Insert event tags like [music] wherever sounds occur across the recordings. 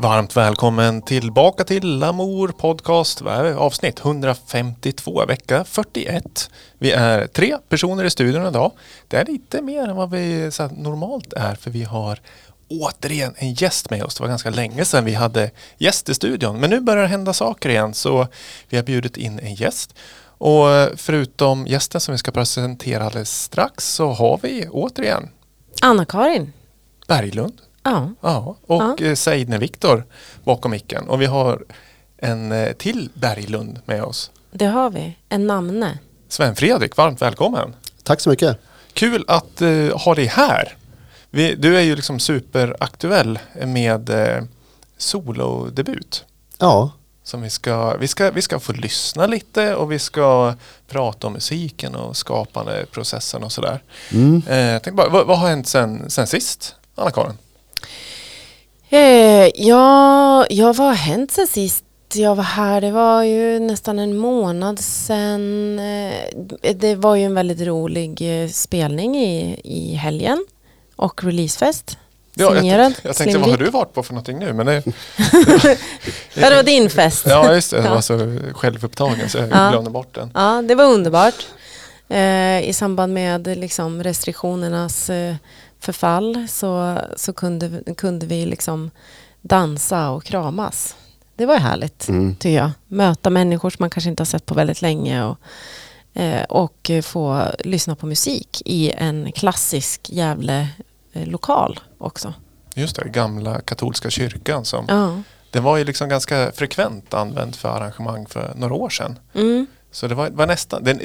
Varmt välkommen tillbaka till Lamour Podcast, avsnitt 152, vecka 41. Vi är tre personer i studion idag. Det är lite mer än vad vi normalt är för vi har återigen en gäst med oss. Det var ganska länge sedan vi hade gäst i studion men nu börjar det hända saker igen så vi har bjudit in en gäst. Och förutom gästen som vi ska presentera alldeles strax så har vi återigen Anna-Karin. Berglund. Ja. Ja, och ja. Seidne Viktor bakom micken. Och vi har en eh, till Berglund med oss. Det har vi, en namne. Sven Fredrik, varmt välkommen. Tack så mycket. Kul att uh, ha dig här. Vi, du är ju liksom superaktuell med uh, solodebut. Ja. Som vi ska, vi, ska, vi ska få lyssna lite och vi ska prata om musiken och skapande processen och sådär. Mm. Eh, tänk bara, vad, vad, har hänt sen, sen sist, Anna-Karin? Eh, ja, ja, vad har hänt sen sist jag var här? Det var ju nästan en månad sedan. Eh, det var ju en väldigt rolig eh, spelning i, i helgen och releasefest. Ja, jag, jag tänkte, vad har du varit på för någonting nu? Men det, ja, det var din fest. Ja, just det. Jag var så självupptagen så jag ja. glömde bort den. Ja, det var underbart. Eh, I samband med liksom, restriktionernas eh, förfall så, så kunde, kunde vi liksom dansa och kramas. Det var härligt, mm. tycker jag. Möta människor som man kanske inte har sett på väldigt länge och, eh, och få lyssna på musik i en klassisk Gävle eh, lokal också. Just det, gamla katolska kyrkan som ja. Det var ju liksom ganska frekvent använt för arrangemang för några år sedan. Mm. Så det var, var nästan, den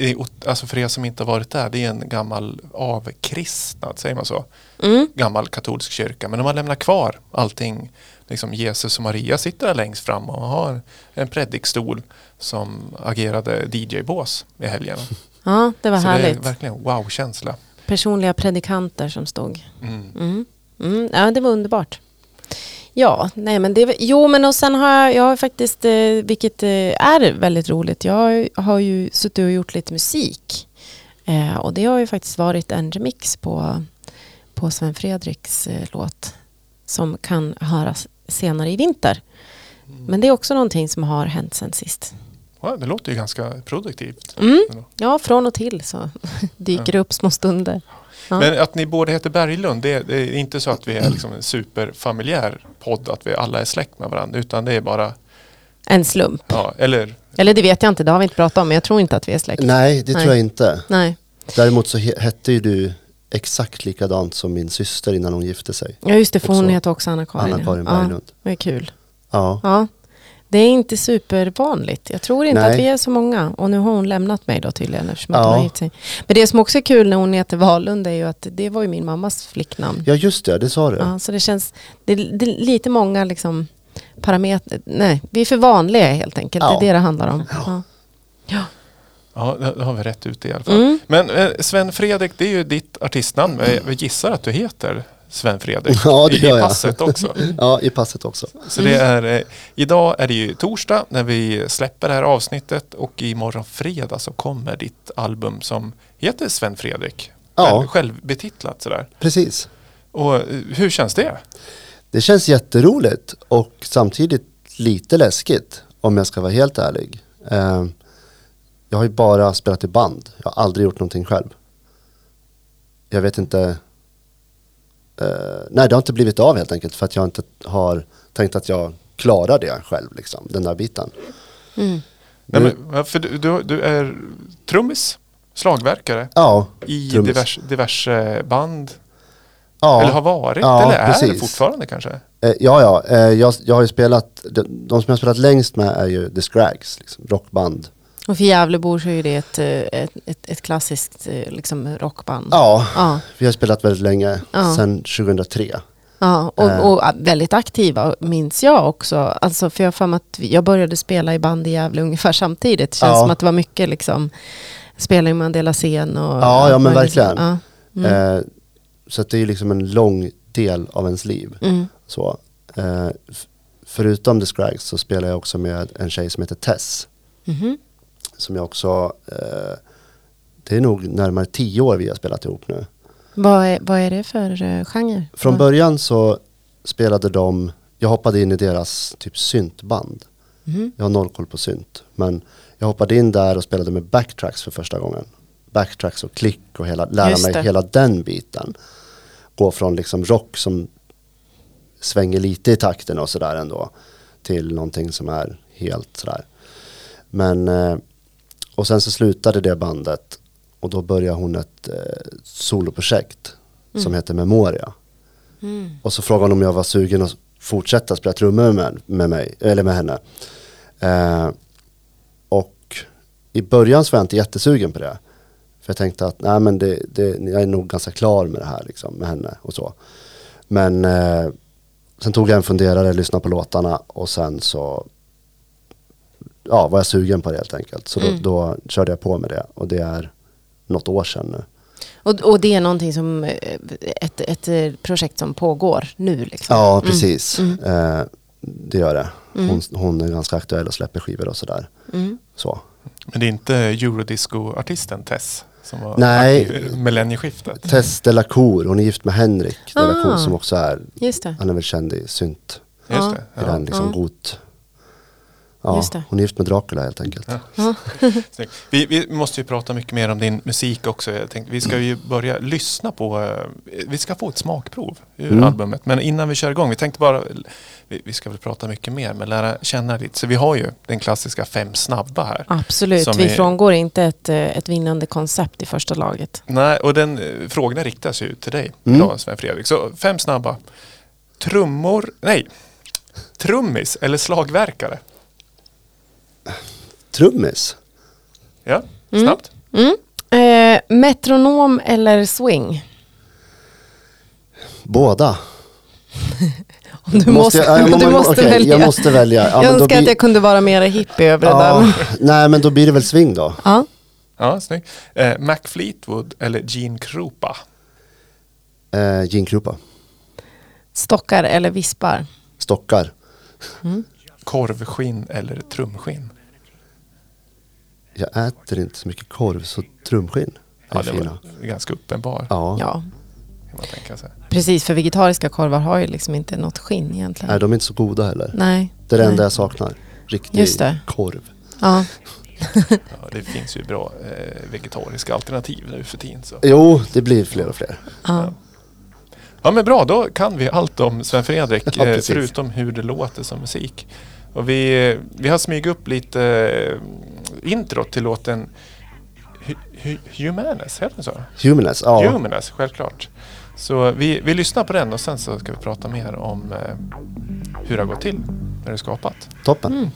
alltså för er som inte har varit där, det är en gammal avkristnad, säger man så? Mm. Gammal katolsk kyrka. Men de har lämnat kvar allting. Liksom Jesus och Maria sitter där längst fram och har en predikstol som agerade DJ-bås i helgen. [laughs] Ja, det var så härligt. Det är verkligen wow-känsla. Personliga predikanter som stod. Mm. Mm. mm. Ja, det var underbart. Ja, nej men det, jo men och sen har jag, jag har faktiskt, eh, vilket eh, är väldigt roligt, jag har ju suttit och gjort lite musik. Eh, och det har ju faktiskt varit en remix på, på Sven Fredriks låt som kan höras senare i vinter. Mm. Men det är också någonting som har hänt sen sist. Ja, det låter ju ganska produktivt. Mm. Ja, från och till så [laughs] dyker det upp små stunder. Ja. Men att ni båda heter Berglund, det, det, är inte så att vi är liksom en superfamiljär podd, att vi alla är släkt med varandra, utan det är bara en slump. Ja, eller? eller det vet jag inte, det har vi inte pratat om, men jag tror inte att vi är släkt. Nej, det Nej. tror jag inte. Nej. Däremot så hette ju du exakt likadant som min syster innan hon gifte sig. Ja just det, för också. hon heter också Anna-Karin. Anna-Karin Berglund. Ja, det är kul. Ja. ja. Det är inte supervanligt. Jag tror inte Nej. att vi är så många. Och nu har hon lämnat mig då tydligen eftersom ja. hon sig. Men det som också är kul när hon heter Wahlund är ju att det var ju min mammas flicknamn. Ja just det, det sa du. Ja, så det känns, det det är lite många liksom parametrar. Nej, vi är för vanliga helt enkelt. Ja. Det är det det handlar om. Ja. ja. Ja, det har vi rätt ut i alla fall. Mm. Men eh, Sven Fredrik, det är ju ditt artistnamn. Jag gissar att du heter Sven Fredrik. [laughs] Ja, I passet jag. också. [laughs] ja, i passet också. Så det är, eh, idag är det ju torsdag när vi släpper det här avsnittet och imorgon fredag så kommer ditt album som heter Sven Fredrik. Ja. Självbetitlat sådär. Precis. Och eh, hur känns det? Det känns jätteroligt och samtidigt lite läskigt om jag ska vara helt ärlig. Eh, jag har ju bara spelat i band. Jag har aldrig gjort någonting själv. Jag vet inte nej, det har inte blivit av helt enkelt för att jag inte har tänkt att jag klarar det själv, liksom, den där biten. Mm. Nej, men, för du, du, du, är trummis, slagverkare ja, i diverse, diverse band. Ja, eller har varit, ja, eller precis. är det fortfarande kanske? Uh, ja, ja. Uh, jag, jag har ju spelat, de, de som jag har spelat längst med är ju The Scrags, liksom, rockband. Och för Gävlebor så är det ett, eh, ett, ett, ett klassiskt eh, liksom, rockband. Ja, ja, vi har spelat väldigt länge, ja. sedan 2003. Ja, och, äh. och, väldigt aktiva minns jag också. Alltså för jag har att jag började spela i band i Gävle ungefär samtidigt. Det känns ja. som att det var mycket liksom, spela i Mandela scen och... Ja, ja men verkligen. Ja. Mm. Eh, så det är liksom en lång del av ens liv. Mm. Så, eh, förutom The Scrags så spelar jag också med en tjej som heter Tess. Mm -hmm som jag också, eh, det är nog närmare tio år vi har spelat ihop nu. Vad är, vad är det för uh, genre? Från början så spelade de, jag hoppade in i deras typ syntband. Mhm. Jag har noll koll på synt. Men jag hoppade in där och spelade med backtracks för första gången. Backtracks och klick och hela, lära mig hela den biten. Gå från liksom rock som svänger lite i takten och sådär ändå. Till någonting som är helt sådär. Men, eh, och sen så slutade det bandet. Och då började hon ett eh, soloprojekt som heter Memoria. Mm. Och så frågade hon om jag var sugen att fortsätta spela trummor med, med mig, eller med henne. Eh, och i början så var jag inte jättesugen på det. För jag tänkte att nej, men det, det, jag är nog ganska klar med det här liksom, med henne och så. Men eh, sen tog jag en funderare, lyssnade på låtarna och sen så ja, var jag sugen på det helt enkelt. Så Mm. då, då körde jag på med det och det är något år sedan nu. Och, och det är någonting som, eh, ett, ett eh, projekt som pågår nu liksom? Ja, precis. Mm. Eh, det gör det. Hon, hon är ganska aktuell och släpper skivor och sådär. Mm. Så. Men det är inte eurodisco-artisten Tess som var Nej. aktiv millennieskiftet? Tess Delacour, hon är gift med Henrik Delacour Ah. som också är, Just det. han är väl känd i synt. Just Ja. det. I Ja. den liksom Ja. Ja, Just det. hon är gift med Dracula helt enkelt. Ja. [laughs] Vi, vi måste ju prata mycket mer om din musik också. Jag tänkte, vi ska ju börja lyssna på, eh, vi ska få ett smakprov ur Mm. albumet. Men innan vi kör igång, vi tänkte bara, vi, vi ska väl prata mycket mer, men lära känna lite. Så vi har ju den klassiska fem snabba här. Absolut, vi är- frångår inte ett, eh, ett vinnande koncept i första laget. Nej, och den eh, frågorna riktas ju till dig Mm. idag, Sven Fredrik. Så fem snabba. Trummor, nej, trummis eller slagverkare? Trummis, Ja, Mm. snabbt. Mm. Eh, metronom eller swing? båda. [laughs] Du måste, jag, ja, men- du måste okej, välja. Jag måste välja. Ja, jag men då önskar att jag kunde vara mer hippie över det där. ja, Nej men då blir det väl swing då. Ja. Ja, snyggt. Eh, Mac Fleetwood eller Gene Krupa? Eh, Gene Krupa, Stockar eller vispar? stockar. Korvskinn eller trumskinn? Jag äter inte så mycket korv så trumskinn är Ja, det fina. var ganska uppenbar Ja. Ja, kan man tänka sig. precis. För vegetariska korvar har ju liksom inte något skinn egentligen. Nej, de är inte så goda heller. Nej. Det är det enda jag saknar. Riktig Just det. korv. Ja. [laughs] Ja, det finns ju bra eh, vegetariska alternativ nu för tiden. Så. Jo, det blir fler och fler. Ja. Ja men bra, då kan vi allt om Sven Fredrik [laughs] Ja, eh, förutom hur det låter som musik. Och vi, vi har smugit upp lite eh, intro till låten Hu- Humanes, heter den så? Humaness, ja. Humanes, självklart. Så vi, vi lyssnar på den och sen så ska vi prata mer om eh, hur det har gått till när det är skapat. Toppen. Mm.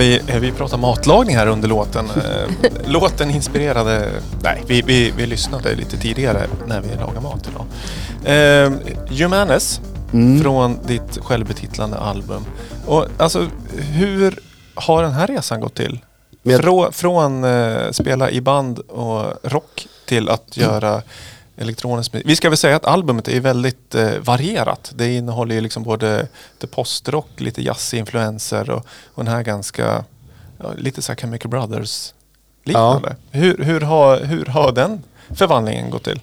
Vi, eh, vi pratar matlagning här under låten. Eh, [laughs] låten inspirerade... Nej, vi, vi, vi lyssnade lite tidigare när vi lagade mat idag. Eh, Humanes Mm. från ditt självbetitlande album. Och alltså, hur har den här resan gått till? Med- Frå, från eh, spela i band och rock till att göra elektronisk musik. Vi ska väl säga att albumet är väldigt eh, varierat. Det innehåller ju liksom både postrock, lite jazzinfluenser och, och den här ganska, ja, lite så här Chemical Brothers liknande. Hur, hur, har, hur har den förvandlingen gått till?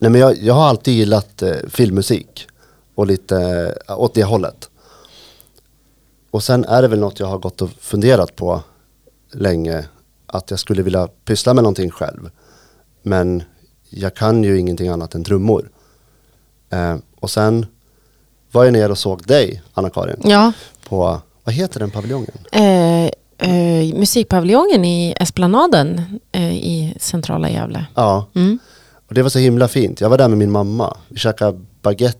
Nej, men jag, jag har alltid gillat eh, filmmusik och lite eh, åt det hållet. Och sen är det väl något jag har gått och funderat på länge. Att jag skulle vilja pyssla med någonting själv. Men jag kan ju ingenting annat än trummor. Eh, och sen var jag nere och såg dig, Anna-Karin, Ja, på, vad heter den paviljongen? eh, eh, musikpaviljongen i Esplanaden eh, i centrala Gävle. Ja, Mm. och det var så himla fint. Jag var där med min mamma. Vi käkade baguette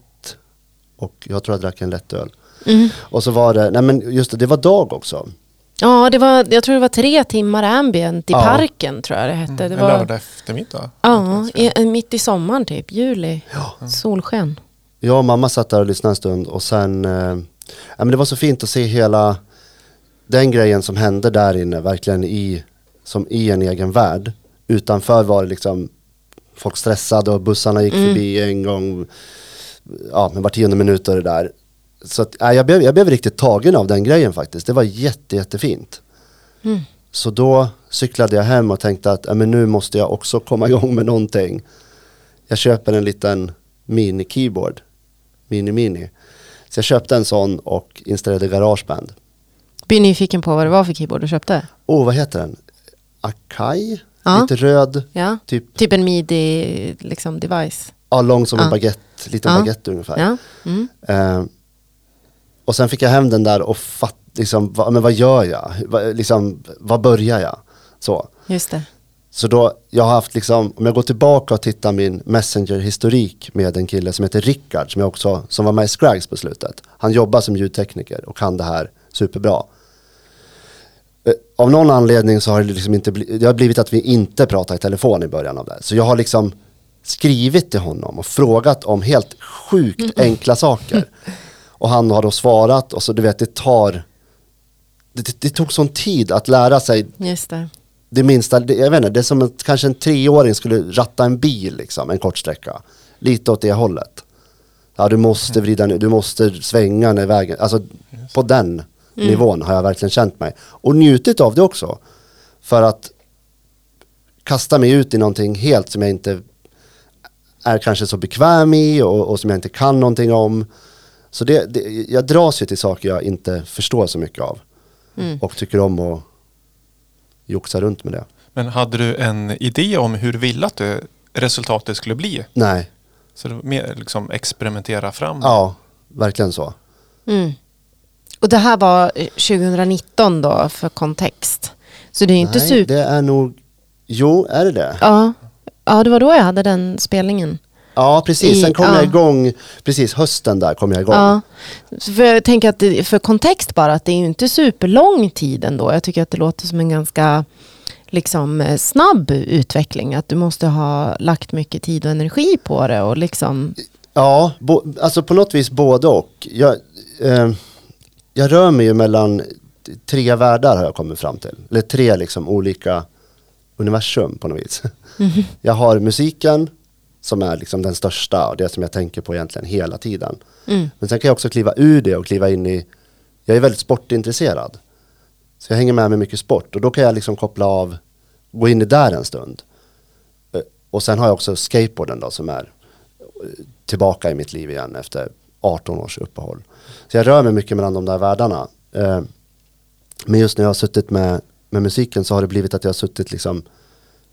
och jag tror jag drack en lättöl. Mm. Och så var det, nej men just det, det var dag också. Ja, det var, jag tror det var tre timmar ambient i Ja. parken tror jag det hette. Det en var, lördag eftermiddag? ja, i, mitt i sommaren typ, juli. Solsken. Jag och mamma satt där och lyssnade en stund och sen, eh, ja men det var så fint att se hela den grejen som hände där inne, verkligen i, som i en egen värld. Utanför var det liksom folk stressade och bussarna gick förbi en gång, ja men var tionde minut och det där. Så att, ja, jag, blev, jag blev riktigt tagen av den grejen faktiskt. Det var jätte, jättefint. Mm. Så då cyklade jag hem och tänkte att men nu måste jag också komma [laughs] igång med någonting. Jag köper en liten mini-keyboard, mini-mini. Så jag köpte en sån och installerade Garageband. Blir nyfiken på vad det var för keyboard du köpte? Åh, oh, vad heter den? Akai? Ja. Lite röd, Ja. typ Typ en midi liksom, device. ja, lång som en Ja. baguette, liten Ja. baguette ungefär. Mm. Eh, och sen fick jag hem den där och fatt, liksom, va, men vad gör jag? Va, liksom, vad börjar jag? Så. Just det. Så då, jag har haft liksom, om jag går tillbaka och tittar min Messenger-historik med en kille som heter Rickard, som, jag också, som var med i Scrags på slutet. Han jobbar som ljudtekniker och kan det här superbra. Eh, Av någon anledning så har det liksom inte blivit, det har blivit att vi inte pratar i telefon i början av det. Så jag har liksom skrivit till honom och frågat om helt sjukt [laughs] enkla saker. Och han har då svarat och så du vet det tar, det, det, det tog sån tid att lära sig Just det. det minsta, det, jag vet inte, det är som att kanske en treåring skulle ratta en bil liksom, en kort sträcka. Lite åt det hållet. Ja, du måste vrida nu, du måste svänga när vägen, alltså på den nivån har jag verkligen känt mig. Och njutit av det också. För att kasta mig ut i någonting helt som jag inte är kanske så bekväm i och, och som jag inte kan någonting om. Så det, det, jag dras ju till saker jag inte förstår så mycket av. Och tycker om att joxa runt med det. Men hade du en idé om hur du ville att det, resultatet skulle bli? Nej, Så det var mer liksom experimentera fram? ja, verkligen så. Mm. Och det här var eh, 2019 då för kontext. Så det är inte Nej, super... det är nog, jo, är det det? Ja. ja, det var då jag hade den spelningen. Ja, precis. I- Sen kom ja. jag igång, precis hösten där kom jag igång. Ja. För jag tänker att det, för kontext bara, att det är ju inte superlång tid ändå. Jag tycker att det låter som en ganska liksom, eh, snabb utveckling. Att du måste ha lagt mycket tid och energi på det. Och liksom, Ja, bo, alltså på något vis både och. Jag, eh, jag rör mig ju mellan tre världar har jag kommit fram till. Eller tre liksom olika universum på något vis. Jag har musiken som är liksom den största och det som jag tänker på egentligen hela tiden. mm. Men sen kan jag också kliva ur det och kliva in i, jag är väldigt sportintresserad. Så jag hänger med med mycket sport och då kan jag liksom koppla av, gå in i där en stund. Eh, Och sen har jag också skateboarden då som är eh, tillbaka i mitt liv igen efter 18 års uppehåll. Så jag rör mig mycket mellan de där världarna. Eh, Men just när jag har suttit med, med musiken så har det blivit att jag har suttit liksom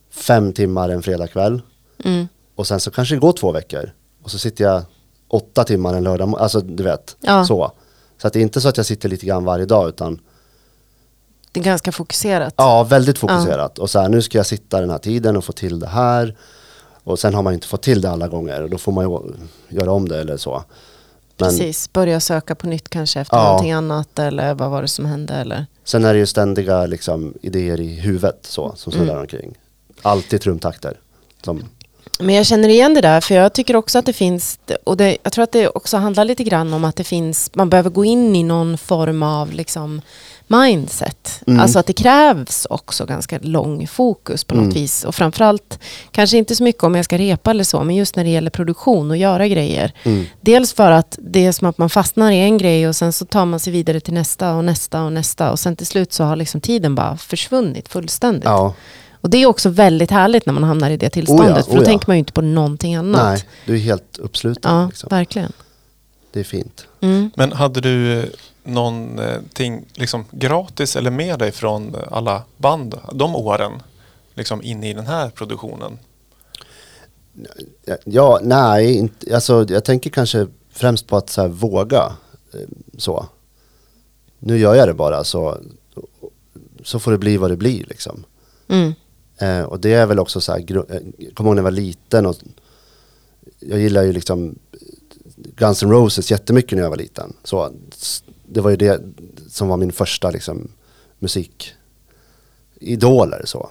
fem timmar en fredagkväll Mm. Och sen så kanske det går två veckor och så sitter jag åtta timmar en lördag, alltså du vet, Ja. så. Så att det är inte så att jag sitter lite grann varje dag utan Det är ganska fokuserat. ja, väldigt fokuserat. Och så här, nu ska jag sitta den här tiden och få till det här. Och sen har man inte fått till det alla gånger och då får man ju göra om det eller så. Men Precis, börja söka på nytt kanske efter Ja. någonting annat. Eller vad var det som hände? Eller? Sen är det ju ständiga liksom, idéer i huvudet så, som snurrar Mm. omkring. Alltid trumtakter. Som, Men jag känner igen det där, för jag tycker också att det finns, och det, jag tror att det också handlar lite grann om att det finns, man behöver gå in i någon form av liksom mindset. Mm. Alltså att det krävs också ganska lång fokus på något Mm. vis. Och framförallt, kanske inte så mycket om jag ska repa eller så, men just när det gäller produktion och göra grejer. mm, Dels för att det är som att man fastnar i en grej och sen så tar man sig vidare till nästa och nästa och nästa. Och sen till slut så har liksom tiden bara försvunnit fullständigt. ja, Och det är också väldigt härligt när man hamnar i det tillståndet. Oh ja, för då oh ja. tänker man ju inte på någonting annat. nej, du är helt uppsluten. Ja, Liksom. verkligen. Det är fint. Mm. Men hade du eh, någonting liksom gratis eller med dig från alla band de åren? Liksom in i den här produktionen? Ja, Ja, nej, inte, alltså, jag tänker kanske främst på att så här, våga. eh, Så. Nu gör jag det bara så, så får det bli vad det blir liksom. Mm. Eh, och det är väl också så här, jag eh, kommer ihåg när jag var liten och jag gillar ju liksom Guns N' Roses jättemycket när jag var liten. Så det var ju det som var min första liksom musikidoler så.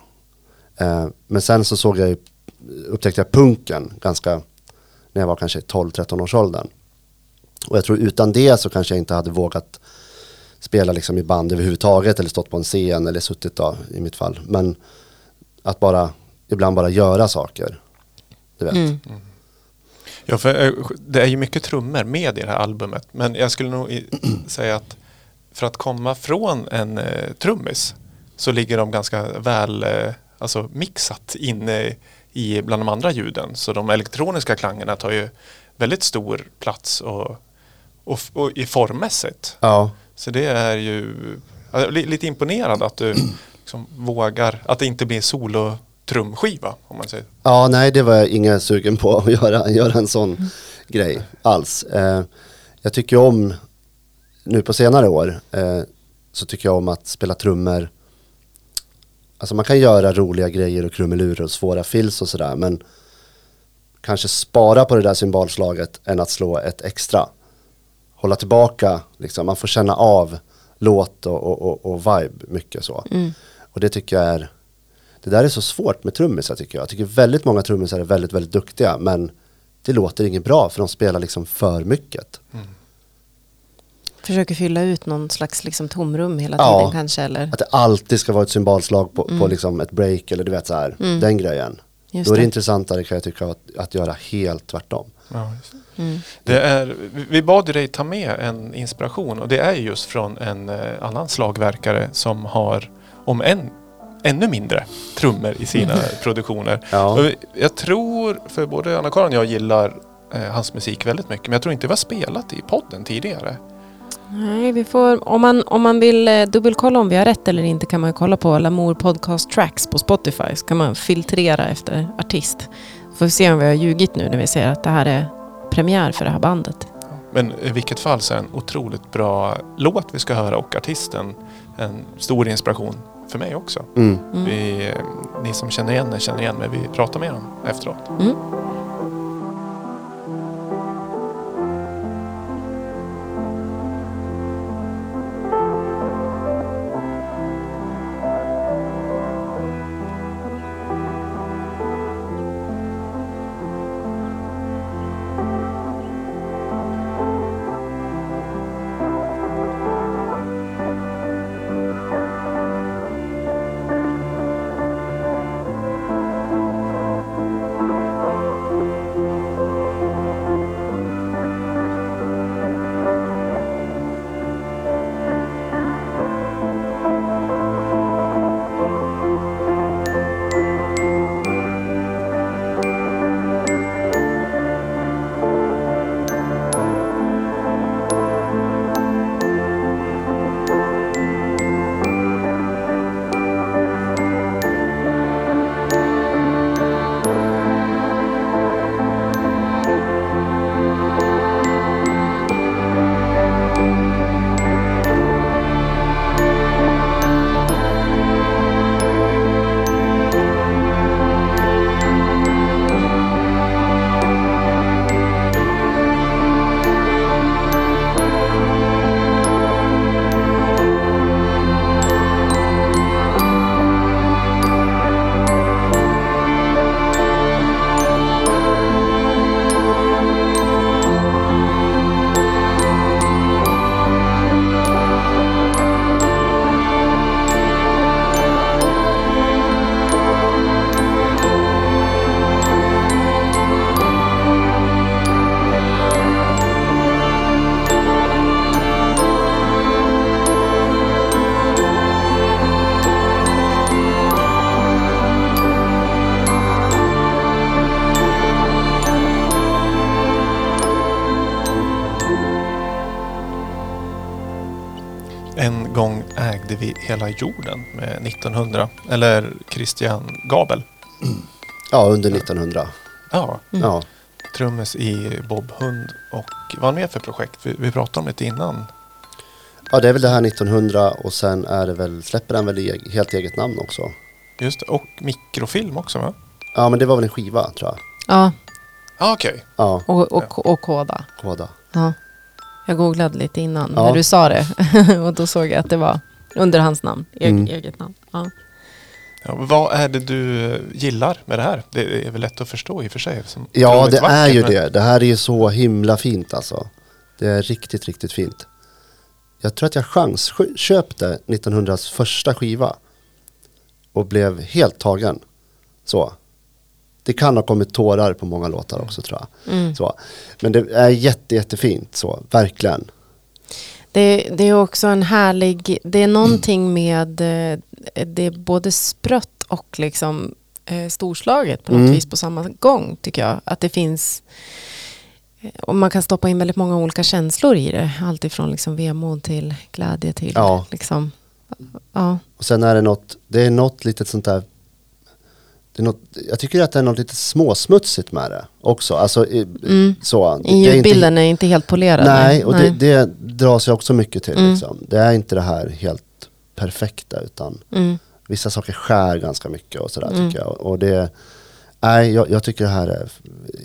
Eh, men sen så såg jag ju, upptäckte jag punken ganska, när jag var kanske 12-13 års åldern. Och jag tror utan det så kanske jag inte hade vågat spela liksom i band överhuvudtaget eller stått på en scen eller suttit då i mitt fall. Men att bara, ibland bara göra saker. Du vet. Mm. Ja, för eh, det är ju mycket trummor med i det här albumet. Men jag skulle nog [clears throat] säga att för att komma från en eh, trummis så ligger de ganska väl eh, alltså mixat inne i bland de andra ljuden. Så de elektroniska klangerna tar ju väldigt stor plats och, och, och i formmässigt. Ja, Så det är ju jag är li- lite imponerad att du [clears throat] liksom vågar, att det inte blir solo trumskiva om man säger. ja, nej det var jag inga sugen på att göra, göra en sån grej alls. Eh, jag tycker om, nu på senare år, eh, så tycker jag om att spela trummor. Alltså man kan göra roliga grejer och krumelurer och svåra fills och sådär men kanske spara på det där symbolslaget än att slå ett extra. Hålla tillbaka, liksom. man får känna av låt och, och, och, och vibe mycket så. Mm. Och det tycker jag är, det där är så svårt med trummisar tycker jag. Jag tycker väldigt många trummisar är väldigt, väldigt duktiga men det låter inget bra för de spelar liksom för mycket. Försöker fylla ut någon slags liksom tomrum hela Ja. tiden kanske. Eller? Att det alltid ska vara ett symbolslag på, på liksom ett break eller du vet så här, Mm. den grejen. Just Då är det det. intressantare kan jag tycka att, att göra helt tvärtom. Ja. Mm. Det är, vi bad ju dig ta med en inspiration och det är just från en eh, annan slagverkare som har, om än ännu mindre, trummor i sina produktioner. Ja. Jag tror, för både Anna-Karin och jag gillar eh, hans musik väldigt mycket, men jag tror inte vi har spelat i podden tidigare. Nej, vi får, om, man, om man vill eh, dubbelkolla om vi har rätt eller inte kan man kolla på Lamour Podcast Tracks på Spotify. Så kan man filtrera efter artist. Får vi se om vi har ljugit nu när vi säger att det här är premiär för det här bandet. Men i vilket fall så är det en otroligt bra låt vi ska höra och artisten en stor inspiration för mig också. Mm. Mm. Vi, ni som känner igen er känner igen mig. Vi pratar med honom efteråt. Hela jorden med 1900. Eller Christian Gabel. Ja, under 1900. Ja, Ja. trummis i Bob Hund. Och vad han med för projekt? Vi, vi pratade om det innan. ja, det är väl det här 1900 och sen är det väl, släpper han väl i eg- helt eget namn också. Just det. Och mikrofilm också va? Ja, men det var väl en skiva tror jag. Ja, Ah, Okej. Ja, och, och, och koda. Koda. Ja. Jag googlade lite innan Ja. när du sa det. [laughs] och då såg jag att det var under hans namn. Eg, Mm. Eget namn. Ja. Ja, vad är det du gillar med det här? Det är väl lätt att förstå i och för sig. som Ja, det är vackert, ju men- det. Det här är ju så himla fint alltså. Det är riktigt, riktigt fint. Jag tror att jag chansköpte 1900s första skiva. Och blev helt tagen. Så. Det kan ha kommit tårar på många låtar också tror jag. Mm. Så. Men det är jätte, jättefint så, verkligen. Det, det är också en härlig, det är någonting med, eh, det är både sprött och liksom eh, storslaget på något Mm. vis på samma gång tycker jag. Att det finns, eh, och man kan stoppa in väldigt många olika känslor i det. Alltifrån liksom vemod till glädje till Ja. liksom, ja. Och sen är det något, det är något litet sånt där det är något, jag tycker att det är något lite småsmutsigt med det också. Alltså, Mm. så. Det är I inte- ljudbilden är inte helt polerad. Nej, och Det, det dras jag också mycket till. Mm. Liksom. Det är inte det här helt perfekta utan Mm. vissa saker skär ganska mycket och sådär Mm. tycker jag. Och det, nej, jag, jag tycker det här är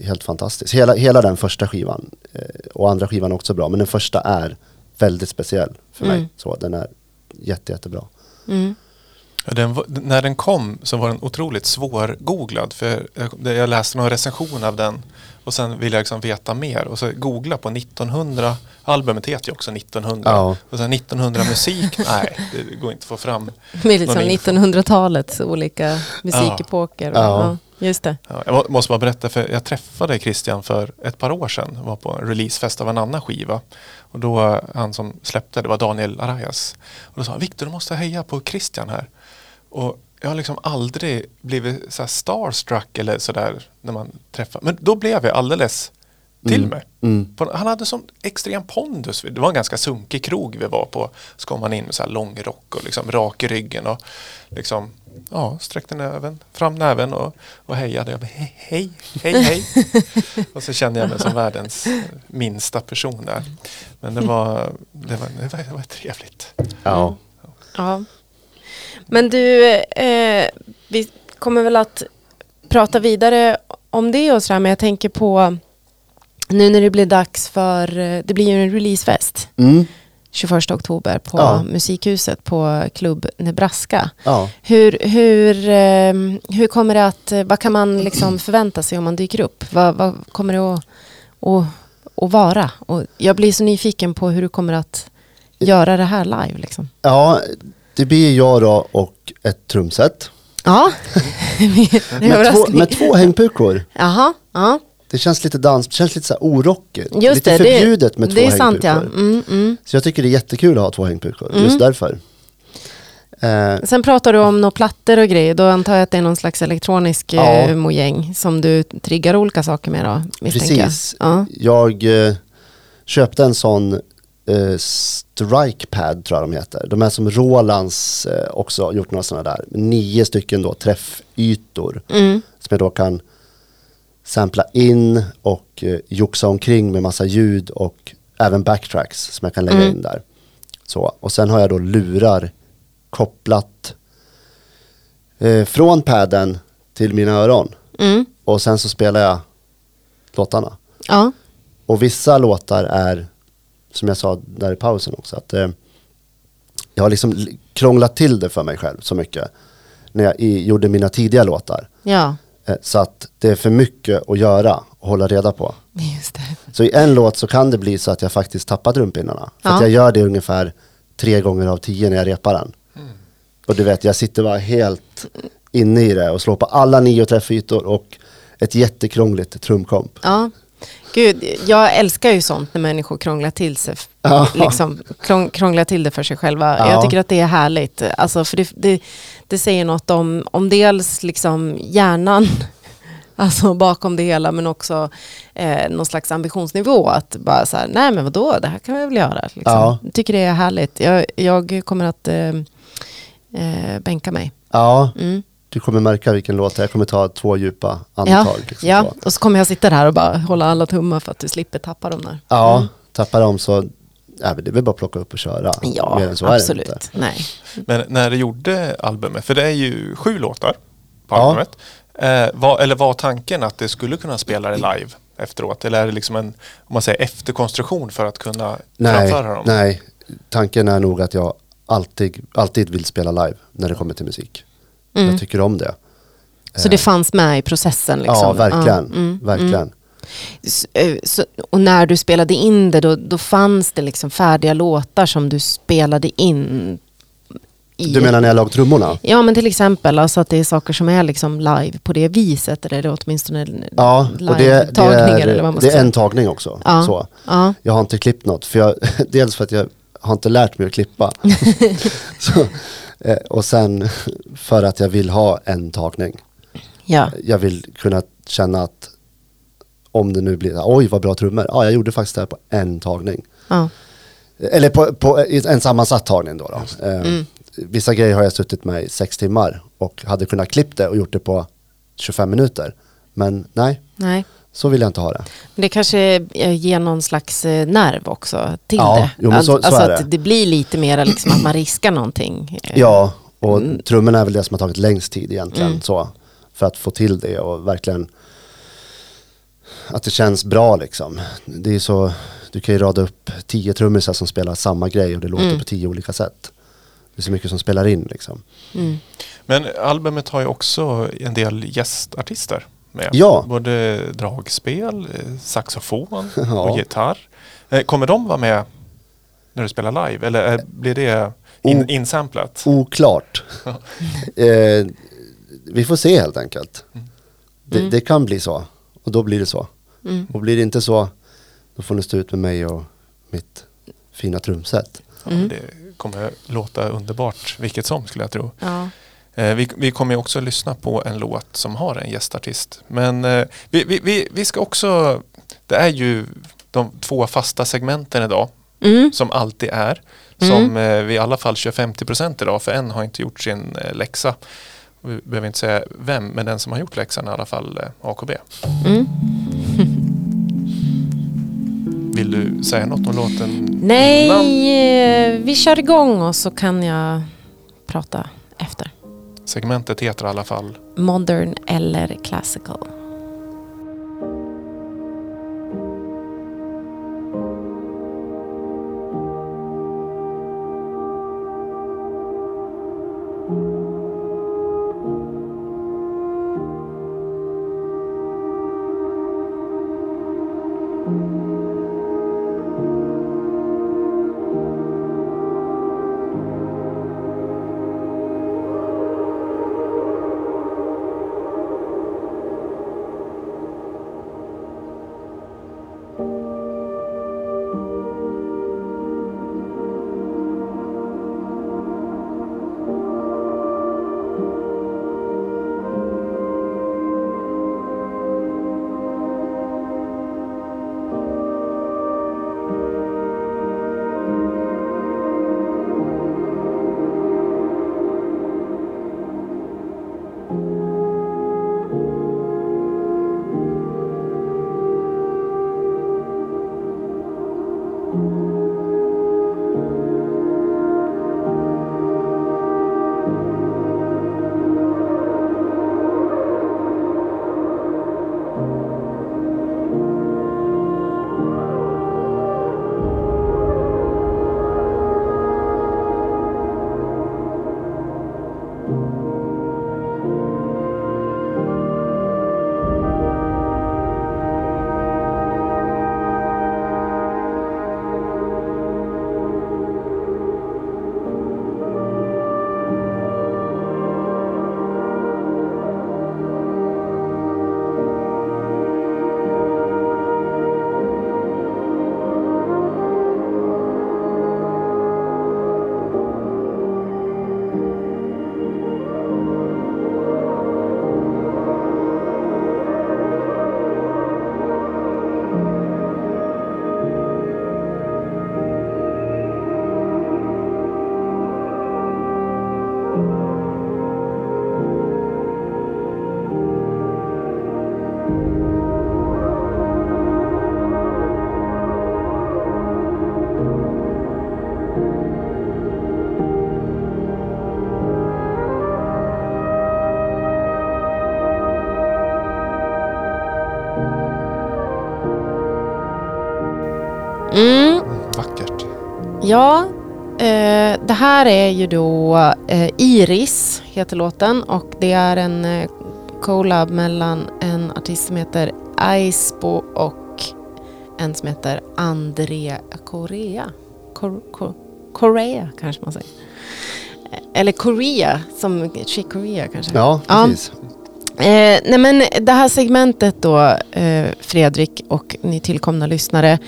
helt fantastiskt. Hela, hela den första skivan eh, och andra skivan är också bra men den första är väldigt speciell för mig. Mm. Så den är jätte, jättebra. Mm. Ja, Den, när den kom så var den otroligt svårgooglad. För jag, jag läste någon recension av den och sen ville jag liksom veta mer. Och så googla på 1900. Albumet heter ju också 1900. Ja. Och sen 1900 musik. [laughs] nej, det går inte att få fram. Det är liksom Någon info. 1900-talets olika musikepoker. Ja. Ja. just det. Ja, jag må- måste bara berätta för jag träffade Christian för ett par år sedan. Var på en releasefest av en annan skiva. Och då han som släppte det var Daniel Arajas. Och då sa han Viktor du måste heja på Christian här. Och jag har liksom aldrig blivit så här starstruck eller sådär när man träffar. Men då blev jag alldeles till Mm. mig. Mm. På- Han hade sån extrem pondus. Det var en ganska sunkig krog vi var på. Så kom han in med så här lång rock och liksom rak i ryggen och liksom ja, sträckte näven, fram näven och, och hejade. Jag bara, hej, hej, hej, hej. [laughs] och så kände jag mig som världens minsta person där. Men det var, det var, det var, det var trevligt. Ja. Ja. Men du, eh, vi kommer väl att prata vidare om det och sådär, men jag tänker på nu när det blir dags för, eh, det blir ju en releasefest Mm. 21 oktober på Ja. Musikhuset på Klubb Nebraska. ja. Hur, hur, eh, hur kommer det att, vad kan man liksom förvänta sig om man dyker upp? Vad, vad kommer det att, att, att vara? Och jag blir så nyfiken på hur du kommer att göra det här live. Liksom. ja, det blir jag då och ett trumset. Ja, [laughs] Med två, med två hängpukor. Jaha, ja. Det känns lite dans, det känns lite så här orockigt. Just lite det, det- förbjudet med två Det är sant ja. hängpukor. Mm, mm. Så jag tycker det är jättekul att ha två hängpukor, Mm. just därför. Eh, Sen pratar du om några plattor och grejer. Då antar jag att det är någon slags elektronisk Ja. ja. mojäng som du triggar olika saker med då, precis. Ja. Jag eh, köpte en sån eh, strikepad tror jag de heter. De är som Rolands eh, också gjort några sådana där. Nio stycken då träffytor Mm. som jag då kan sampla in och eh, joxa omkring med massa ljud och även backtracks som jag kan lägga Mm. in där. Så, och sen har jag då lurar kopplat eh, från padden till mina öron Mm. och sen så spelar jag låtarna. Ja. Och vissa låtar är, som jag sa där i pausen också, att eh, jag har liksom krånglat till det för mig själv så mycket när jag i, gjorde mina tidiga låtar. ja, Eh, så att det är för mycket att göra och hålla reda på. just det. Så i en låt så kan det bli så att jag faktiskt tappar trumpinnarna. För Ja. att jag gör det ungefär tre gånger av tio när jag repar den. Och du vet, jag sitter bara helt inne i det och slår på alla nio träffytor och ett jättekrångligt trumkomp. Ja. Gud, jag älskar ju sånt när människor krånglar till sig. Ja. Liksom, krång, krånglar till det för sig själva. Ja. Jag tycker att det är härligt. Alltså, för det, det, det säger något om, om dels liksom hjärnan [laughs] alltså bakom det hela men också eh, någon slags ambitionsnivå. Att bara så här, nej men vadå, det här kan vi väl göra. Liksom. Ja. Jag tycker det är härligt. Jag, jag kommer att eh, eh, bänka mig. Ja, Mm. Du kommer märka vilken låt det är. Jag kommer ta två djupa Ja, andetag. liksom ja. så. och så kommer jag sitta där och bara hålla alla tummar för att du slipper tappa dem där. ja tappar dem så ja, det är väl bara att plocka upp och köra. Ja, Mer än så är det absolut. inte. Nej. Men när du gjorde albumet, för det är ju sju låtar på Ja. albumet. Eh, var, eller var tanken att det skulle kunna spela det live efteråt? Eller är det liksom en om man säger, efterkonstruktion för att kunna Nej, framföra dem? nej, tanken är nog att jag alltid, alltid vill spela live när det kommer till musik. Mm. Jag tycker om det. Så det fanns med i processen? Liksom. Ja, verkligen. Ja, mm, verkligen. S- eh, Så, och när du spelade in det, då, då fanns det liksom färdiga låtar som du spelade in? I Du menar när jag lag trummorna? Ja, men till exempel alltså att det är saker som är liksom live på det viset. Eller är åtminstone Ja, och det, det, live-tagningar eller vad man är, det är en tagning också. Ja. Så. Ja, Jag har inte klippt något, för jag, [laughs] dels för att jag har inte lärt mig att klippa. [laughs] så, eh, och sen [laughs] för att jag vill ha en tagning. ja. Jag vill kunna känna att om det nu blir, oj vad bra trummor, ja jag gjorde faktiskt det här på en tagning. ja. Eller på, på en sammansatt tagning då. då. Eh, Mm. Vissa grejer har jag suttit med i sex timmar och hade kunnat klippt det och gjort det på 25 minuter. Men nej, Nej. Så vill jag inte ha det. Men det kanske eh, ger någon slags eh, nerv också till Ja, det. jo, men så- så alltså är att det. det blir lite mer liksom att man riskar någonting. eh, Ja, och Mm. trummorna är väl det som har tagit längst tid egentligen. Så, för att få till det och verkligen att det känns bra liksom. Det är så, du kan ju rada upp tio trummisar som spelar samma grej och det låter Mm. på tio olika sätt. Det är så mycket som spelar in liksom. Mm. Men albumet har ju också en del gästartister med. Ja. Både dragspel, eh, saxofon [laughs] Ja. och gitarr. Eh, Kommer de vara med när du spelar live? Eller är, blir det in, insamplat? Oklart. [laughs] [laughs] eh, vi får se helt enkelt. Det, Mm. det kan bli så och då blir det så. Mm. Och blir det inte så, då får ni stå ut med mig och mitt fina trumset. Ja, Det kommer låta underbart vilket som skulle jag tro. Ja. Eh, Vi, vi kommer också lyssna på en låt som har en gästartist. Men eh, vi, vi, vi, ska också, det är ju de två fasta segmenten idag Mm. som alltid är. Mm. Som eh, vi i alla fall kör 50% idag för en har inte gjort sin läxa. Vi behöver inte säga vem, men den som har gjort läxan är i alla fall AKB. Mm. [laughs] Vill du säga något om låten innan? Nej, eh, vi kör igång och så kan jag prata efter. Segmentet heter i alla fall Modern eller classical. Här är ju då eh, Iris, heter låten. Och det är en eh, collab mellan en artist som heter Aispo och en som heter André Correa. Cor, Cor, Correa kanske man säger. Eh, Eller Korea, som Chick Korea kanske. Ja, Ja. precis. Eh, nej men det här segmentet då, eh, Fredrik och ni tillkomna lyssnare,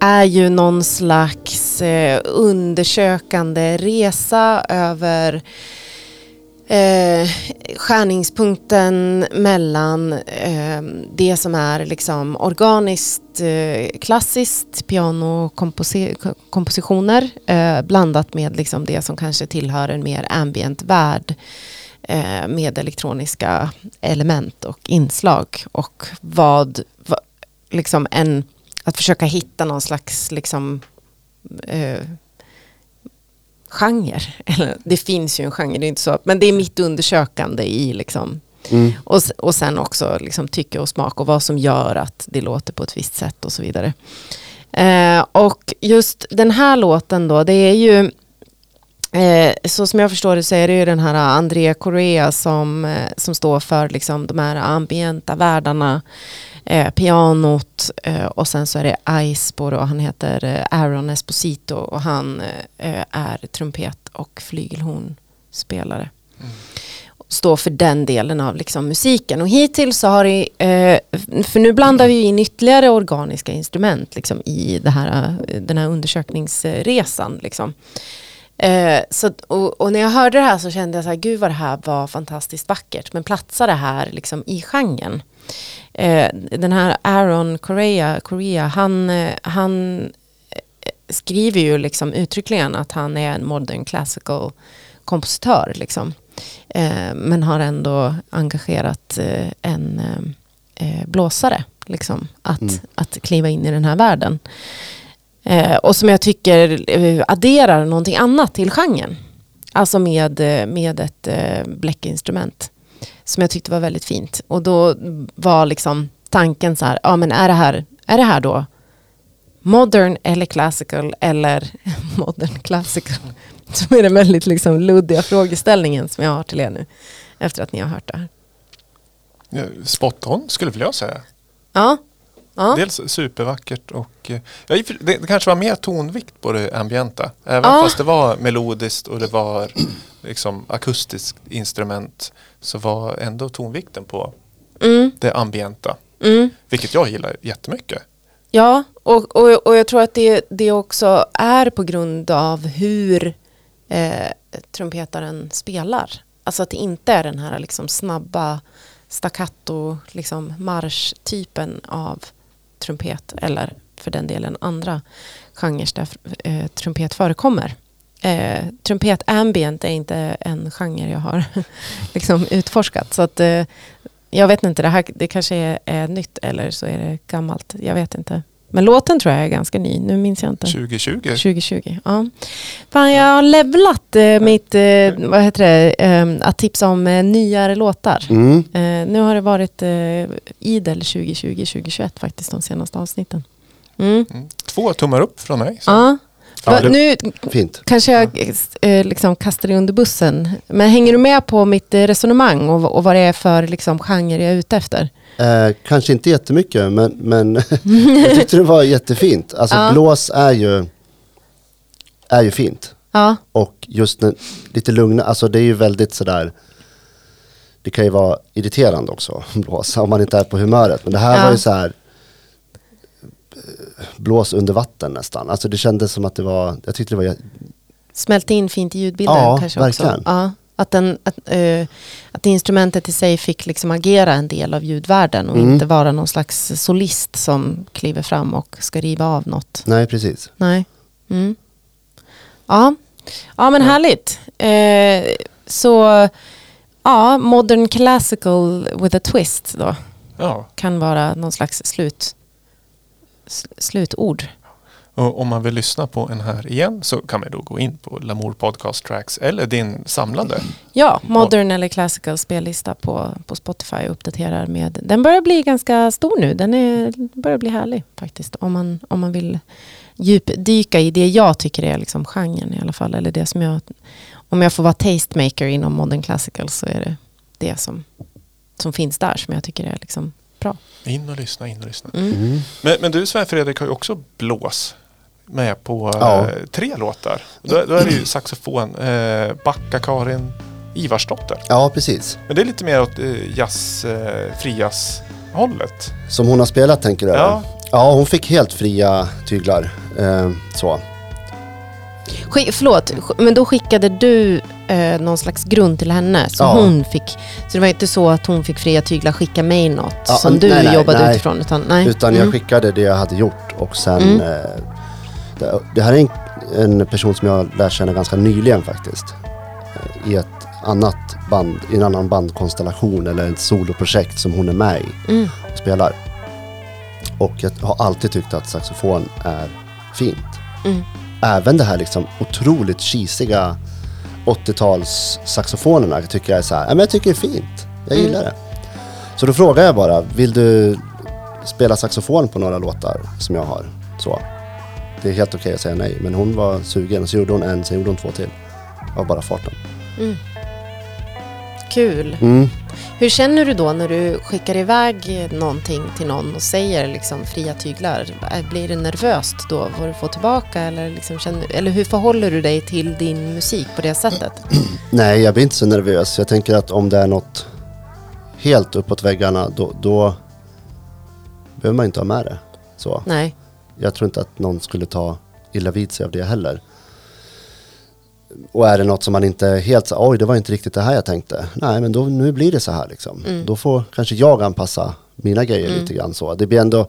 är ju någon slags eh, undersökande resa över eh, skärningspunkten mellan eh, det som är liksom organiskt eh, klassiskt pianokompositioner eh, blandat med liksom det som kanske tillhör en mer ambient värld eh, med elektroniska element och inslag och vad, vad liksom en, att försöka hitta någon slags liksom eh, genre. [laughs] Eller, det finns ju en genre, det är inte så, men det är mitt undersökande i liksom Mm. och, och sen också liksom tycke och smak och vad som gör att det låter på ett visst sätt och så vidare. Eh, och just den här låten då, det är ju Eh, så som jag förstår det så är det ju den här Andrea Correa som, eh, som står för liksom de här ambienta världarna, eh, pianot eh, och sen så är det Aispo och han heter eh, Aaron Esposito och han eh, är trumpet och flygelhornspelare. Står för den delen av liksom musiken och hittills så har det, eh, för nu blandar vi in ytterligare organiska instrument liksom, i här, eh, den här undersökningsresan. Liksom. Eh, så, och, och när jag hörde det här så kände jag så här, gud vad det här var fantastiskt vackert. Men platsar det här liksom i genren? Eh, den här Aaron Correa, Correa han, eh, han eh, skriver ju liksom uttryckligen att han är en modern classical kompositör. Liksom. Eh, men har ändå engagerat eh, en eh, eh, blåsare liksom, att, Mm. att kliva in i den här världen. Eh, och som jag tycker eh, adderar någonting annat till genren. Alltså med, eh, med ett bläckinstrument. Som jag tyckte var väldigt fint. Och då var liksom tanken så här, ja men är det här, är det här då modern eller classical eller [laughs] modern classical? [laughs] Som är den väldigt liksom luddiga frågeställningen som jag har till er nu. Efter att ni har hört det här. Spot on skulle jag säga. Ja, ja. Dels supervackert och eh, ja, det kanske var mer tonvikt på det ambienta. Även Ja. fast det var melodiskt och det var liksom akustiskt instrument så var ändå tonvikten på Mm, det ambienta. mm. Vilket jag gillar jättemycket. Ja, och, och, och jag tror att det, det också är på grund av hur eh, trumpetaren spelar. Alltså att det inte är den här liksom snabba staccato liksom marschtypen av trumpet eller för den delen andra genrer där eh, trumpet förekommer. Eh, trumpet ambient är inte en genre jag har [laughs] liksom utforskat. Så att, eh, jag vet inte, det, här, det kanske är, är nytt eller så är det gammalt. Jag vet inte. Men låten tror jag är ganska ny. Nu minns jag inte. 2020. 2020. Ja. Fan, jag har levlat eh, mitt, eh, vad heter det, eh, att tipsa om eh, nyare låtar. Mm. Eh, nu har det varit eh, idel 2020-2021 faktiskt de senaste avsnitten. Mm. Mm. Två tummar upp från mig. Så. Ja. Ja, det- nu Fint. kanske jag eh, liksom kastar dig under bussen. Men hänger du med på mitt eh, resonemang och, och vad det är för liksom, genre jag är ute efter? Eh, kanske inte jättemycket, men, men [laughs] jag tyckte det var jättefint. Alltså Ja. blås är ju, är ju fint. Ja, Och just när, lite lugna, alltså det är ju väldigt sådär, det kan ju vara irriterande också, blås, om man inte är på humöret. Men det här Ja. var ju så här blås under vatten nästan. Alltså det kändes som att det var, jag tyckte det var, smälte in fint i ljudbilden Ja, kanske verkligen. också. Ja, att, den, att, eh, att instrumentet i sig fick liksom agera en del av ljudvärlden och Mm. inte vara någon slags solist som kliver fram och ska riva av något. nej precis. Nej. Mm. Ja. ja, men härligt. Eh, så ja, modern classical with a twist då Ja. kan vara någon slags slut, slutord. Och om man vill lyssna på den här igen så kan man då gå in på Lamour Podcast Tracks eller din samlade. Ja, modern eller classical spellista på, på Spotify och uppdaterar med. Den börjar bli ganska stor nu. Den är, börjar bli härlig faktiskt. Om man, om man vill djupdyka i det jag tycker är liksom genren i alla fall. Eller det som jag, om jag får vara tastemaker inom modern classical så är det det som, som finns där som jag tycker är liksom. In och lyssna, in och lyssna. Mm. Men, men du Sven Fredrik har ju också blås med på Ja. eh, tre låtar. Då, då är det ju saxofon, eh, Backa Karin Ivarsdotter. Ja, precis. Men det är lite mer åt eh, jazz, eh, frias-hållet. Som hon har spelat tänker du? Ja. Ja, hon fick helt fria tyglar. Eh, så. Skick, förlåt, sk- men då skickade du eh, någon slags grund till henne. Så Ja. hon fick, så det var inte så att hon fick fria tyglar skicka mig något Ja, som du nej, nej, jobbade nej. utifrån. Utan, nej. Utan Mm. jag skickade det jag hade gjort och sen... Mm. Eh, det, det här är en, en person som jag lärt känna ganska nyligen faktiskt. Eh, I ett annat band, i en annan bandkonstellation eller ett soloprojekt som hon är med i Mm. och spelar. Och jag har alltid tyckt att saxofon är fint. Mm. Även det här liksom otroligt cheesiga 80-tals saxofonerna tycker jag är så här, ja, men jag tycker det är fint. Jag Mm. gillar det. Så då frågar jag bara, vill du spela saxofon på några låtar som jag har? Så. Det är helt okej att säga nej, men hon var sugen och så gjorde hon en, sen gjorde hon två till. Var bara farten. Mm. Kul. Mm. Hur känner du då när du skickar iväg någonting till någon och säger liksom fria tyglar? Blir det nervöst då vad du får tillbaka? Eller, liksom känner, eller hur förhåller du dig till din musik på det sättet? [clears throat] Nej, jag blir inte så nervös. Jag tänker att om det är något helt uppåt väggarna, då, då behöver man inte ha med det. Så. Nej. Jag tror inte att någon skulle ta illa vid sig av det heller. Och är det något som man inte helt så, oj det var inte riktigt det här jag tänkte. Nej men då, nu blir det så här liksom. Mm. Då får kanske jag anpassa mina grejer lite grann så. Det blir ändå,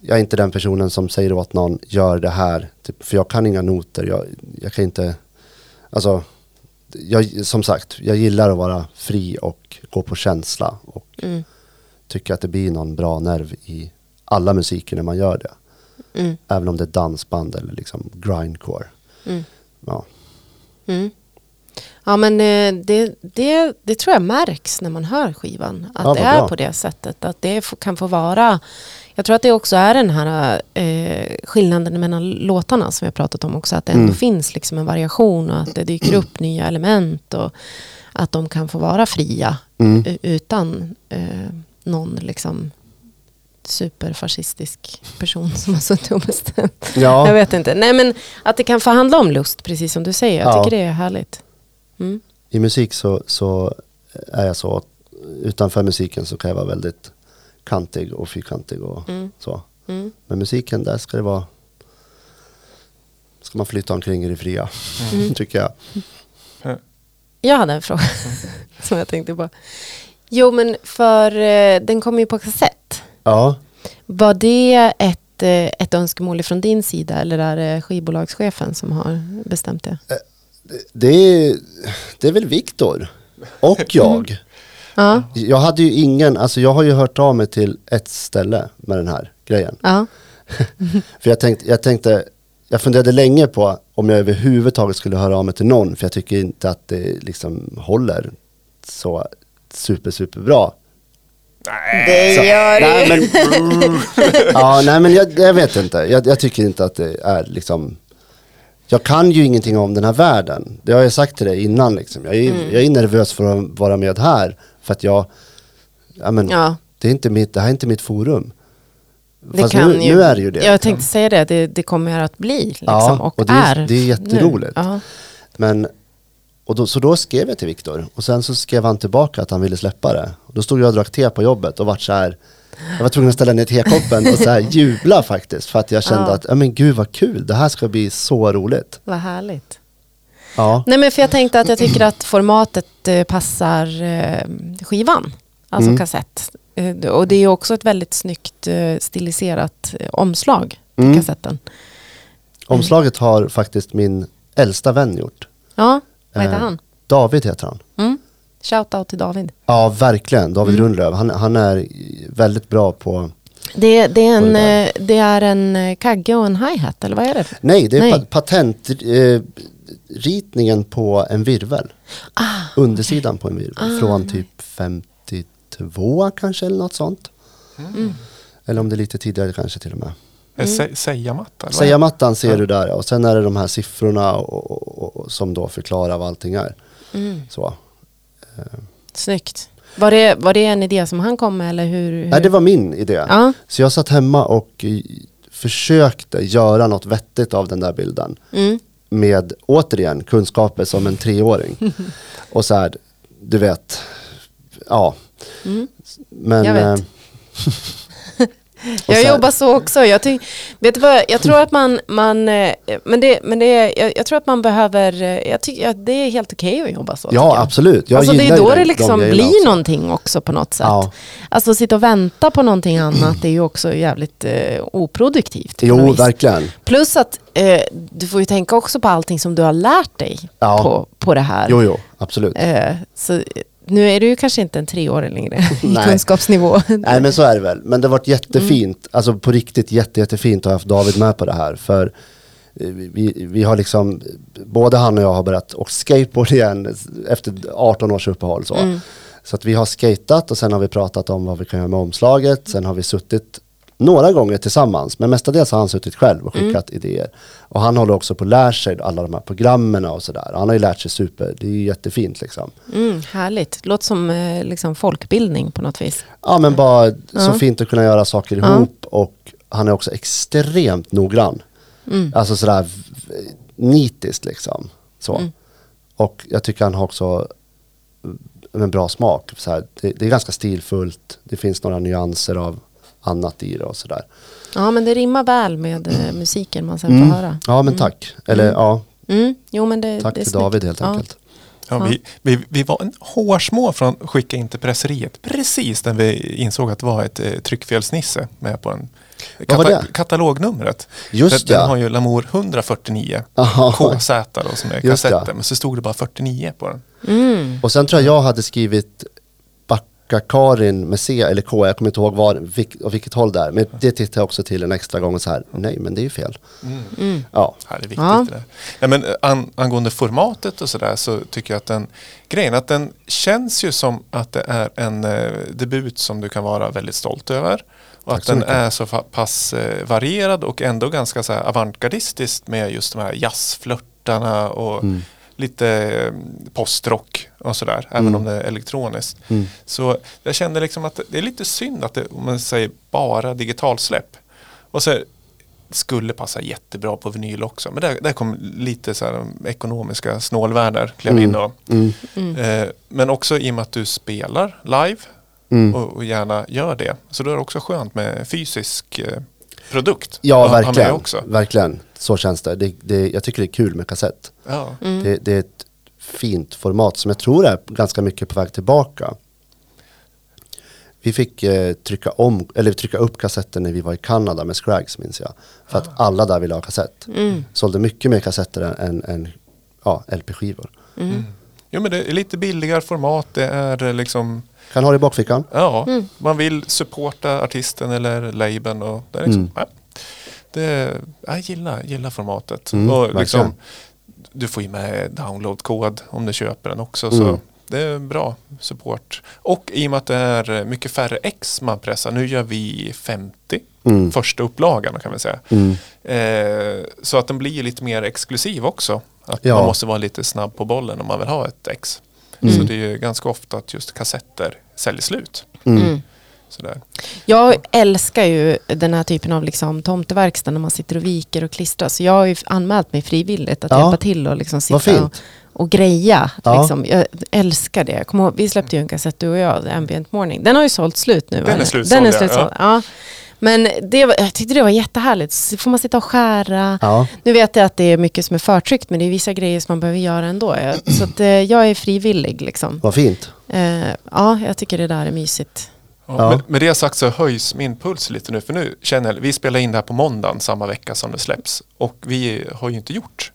jag är inte den personen som säger åt någon, gör det här. Typ, för jag kan inga noter, jag, jag kan inte, alltså, jag, som sagt, jag gillar att vara fri och gå på känsla. Och Mm. tycka att det blir någon bra nerv i alla musiker när man gör det. Mm. Även om det är dansband eller liksom grindcore. Mm. Ja. Mm. Ja men eh, det, det, det tror jag märks när man hör skivan. Att Ja, det är bra. på det sättet. Att det kan få vara... Jag tror att det också är den här eh, skillnaden mellan låtarna som vi har pratat om också. Att det ändå Mm. finns liksom en variation och att det dyker upp [clears throat] nya element. Och att de kan få vara fria Mm. utan eh, någon liksom superfascistisk person som har suttit och bestämt. Jag Ja, vet inte. Nej men att det kan få handla om lust, precis som du säger. Jag Ja. tycker det är härligt. Mm. i musik så, så är jag så. Utanför musiken så kan jag vara väldigt kantig och fyrkantig och Mm. så. Mm. Men musiken, där ska det vara ska man flytta omkring i det fria, Mm. [laughs] tycker jag. Jag hade en fråga [laughs] som jag tänkte på. Jo men för eh, den kommer ju på kassett. Ja, Var det ett, eh, ett önskemål från din sida eller är det skivbolagschefen som har bestämt det? det är, det är väl Viktor och [laughs] jag. Ja, Jag hade ju ingen, alltså jag har ju hört av mig till ett ställe med den här grejen. ja, [laughs] För jag tänkte, jag tänkte, jag funderade länge på om jag överhuvudtaget skulle höra av mig till någon, för jag tycker inte att det liksom håller så super, super bra. Det Så, gör nej, men, [laughs] ja, nej men jag, jag vet inte, jag, jag tycker inte att det är liksom jag kan ju ingenting om den här världen. Det har jag sagt till dig innan. Liksom. Jag, är, Mm. jag är nervös för att vara med här. För att jag, ja, men, Ja, det, är inte mitt, det här är inte mitt forum. det Fast kan nu, ju. nu är det ju det. Jag tänkte säga det, det, det kommer att bli liksom, Ja, och, och det är. är- det är jätteroligt. Men, och då, så då skrev jag till Viktor och sen så skrev han tillbaka att han ville släppa det. Och då stod jag och drack te på jobbet och vart så här, jag var tvungen att ställa ner tekoppen och så här [laughs] jubla faktiskt. För att jag kände Ja. att, ja men gud vad kul, det här ska bli så roligt. Vad härligt. Ja, Nej men för jag tänkte att jag tycker att formatet eh, passar eh, skivan. Alltså Mm. kassett. Eh, och det är också ett väldigt snyggt stiliserat omslag till Mm. kassetten. omslaget har faktiskt min äldsta vän gjort. Ja, vad heter Eh, han? David heter han. Mm. Shout out till David. Ja, verkligen. David Mm. Rundlöv. Han, han är väldigt bra på... Det, det, är en, är eh, det är en eh, kagge och en hi-hat, eller vad är det? Nej, det är Nej. Pa patentritningen ritningen på en virvel. Ah, Undersidan på en virvel. Ah, Från typ 52 kanske eller något sånt. mm. Eller om det är lite tidigare kanske till och med. Är det sä- Säga-matta? eller vad är det? Säga-mattan ser Ja. du där och sen är det de här siffrorna och, och, och, som då förklarar vad allting är. Mm. Så. Snyggt. Var det, var det en idé som han kom med eller hur? hur? Nej, det var min idé. Ja. Så jag satt hemma och eh, försökte göra något vettigt av den där bilden. Mm. Med, återigen, kunskaper som en treåring. [laughs] och så här, du vet, ja. Mm. Men... Jag vet. [laughs] Jag jobbar så också. Jag, ty- vet du vad, jag tror att man, man eh, men det, men det, jag, jag tror att man behöver, eh, jag tycker att det är helt okej att jobba så. Ja, absolut. Jag alltså det är då det de liksom grejerna blir också. någonting också på något sätt. Ja. Alltså sitta och vänta på någonting annat är ju också jävligt eh, oproduktivt. Jo, verkligen. Plus att eh, du får ju tänka också på allting som du har lärt dig Ja. på, på det här. Jo, jo, absolut. Eh, så nu är du ju kanske inte en treåring längre i [laughs] kunskapsnivå. Nej men så är det väl. Men det har varit jättefint, Mm. alltså på riktigt jätte, jättefint att ha haft David med på det här. För eh, vi, vi har liksom, både han och jag har börjat åka skateboard igen efter 18 års uppehåll. Så. Mm. så att vi har skatat och sen har vi pratat om vad vi kan göra med omslaget. Sen har vi suttit några gånger tillsammans, men mestadels har han suttit själv och skickat idéer. Och han håller också på att lära sig alla de här programmen och sådär. Han har ju lärt sig super, det är ju jättefint liksom. Mm, härligt. Låter som eh, liksom folkbildning på något vis. Ja men bara så Ja. fint att kunna göra saker Ja. ihop och han är också extremt noggrann. Mm. Alltså sådär nitiskt liksom. Så. Mm. Och jag tycker han har också mm, en bra smak. Så här, det, det är ganska stilfullt, det finns några nyanser av annat i det och sådär. Ja, men det rimmar väl med eh, musiken man sen Mm. får höra. Ja men tack. Eller Mm. ja, Mm. Jo, men det, tack det är till snyggt. David helt Ja. enkelt. Ja, vi, vi, vi var en hårsmå från att skicka in till presseriet precis när vi insåg att det var ett eh, tryckfelsnisse med på en Vad var det? katalognumret. Just den, ja. den har ju Lamour 149 Aha. KZ då, som är Just ja. kassetten. Men så stod det bara 49 på den. Mm. Och sen tror jag jag hade skrivit Backa-Karin med C eller K, jag kommer inte ihåg var, vilk, och vilket håll det är. Men det tittar jag också till en extra gång och så här, nej men det är ju fel. Mm. Ja, Här är viktigt Ja. det där. Nej, men eh, an, angående formatet och sådär så tycker jag att den grejen att den känns ju som att det är en eh, debut som du kan vara väldigt stolt över. Och Tack att den mycket. är så pass eh, varierad och ändå ganska så avantgardistiskt med just de här jazzflörtarna och Mm. Lite eh, postrock och sådär. Även Mm. om det är elektroniskt. Mm. Så jag kände liksom att det är lite synd att det, om man säger bara digitalsläpp. Och så skulle passa jättebra på vinyl också. Men där, där kom lite så här ekonomiska snålvärldar klev in. Och, Mm. Mm. eh, men också i och med att du spelar live Mm. och, och gärna gör det. Så då är det också skönt med fysisk eh, produkt. Ja, att ha med verkligen. Också. verkligen. Så känns det. det, det jag tycker det är kul med kassett. Ja. Mm. Det, det är ett fint format som jag tror är ganska mycket på väg tillbaka. Vi fick eh, trycka, om, eller trycka upp kassetten när vi var i Kanada med Scrags minns jag. För att alla där ville ha kassett. Mm. Sålde mycket mer kassetter än, än, än ja, LP-skivor. Mm. Jo men det är lite billigare format. Det är eh, liksom Kan ha det i bakfickan. Ja, Mm. man vill supporta artisten eller labeln och det är liksom, Mm. ja, det, jag gillar, gillar formatet. Mm, och liksom, du får ju med downloadkod om du köper den också. Mm. Så det är bra support. Och i och med att det är mycket färre ex man pressar. Nu gör vi 50 Mm. första upplagan kan vi säga. Mm. Eh, så att den blir lite mer exklusiv också. Att Ja. man måste vara lite snabb på bollen om man vill ha ett ex. Mm. Så det är ju ganska ofta att just kassetter säljer slut. Mm. Mm. Sådär. Jag älskar ju den här typen av liksom tomteverkstad när man sitter och viker och klistrar. Så jag har ju anmält mig frivilligt att Ja. hjälpa till och liksom sitta och, och greja. Ja. Liksom. Jag älskar det. Ihåg, vi släppte ju en kassett du och jag, Ambient Morning. Den har ju sålt slut nu. Den är slutsåld, Den är ja. slutsåld. Ja. Men det var, jag tyckte det var jättehärligt. Så får man sitta och skära. Ja. Nu vet jag att det är mycket som är förtryckt men det är vissa grejer som man behöver göra ändå. [clears throat] Så att, eh, jag är frivillig liksom. Vad fint. Eh, ja, jag tycker det där är mysigt. Ja. Med, med det sagt så höjs min puls lite nu för nu känner jag, vi spelar in det här på måndagen samma vecka som det släpps och vi har ju inte gjort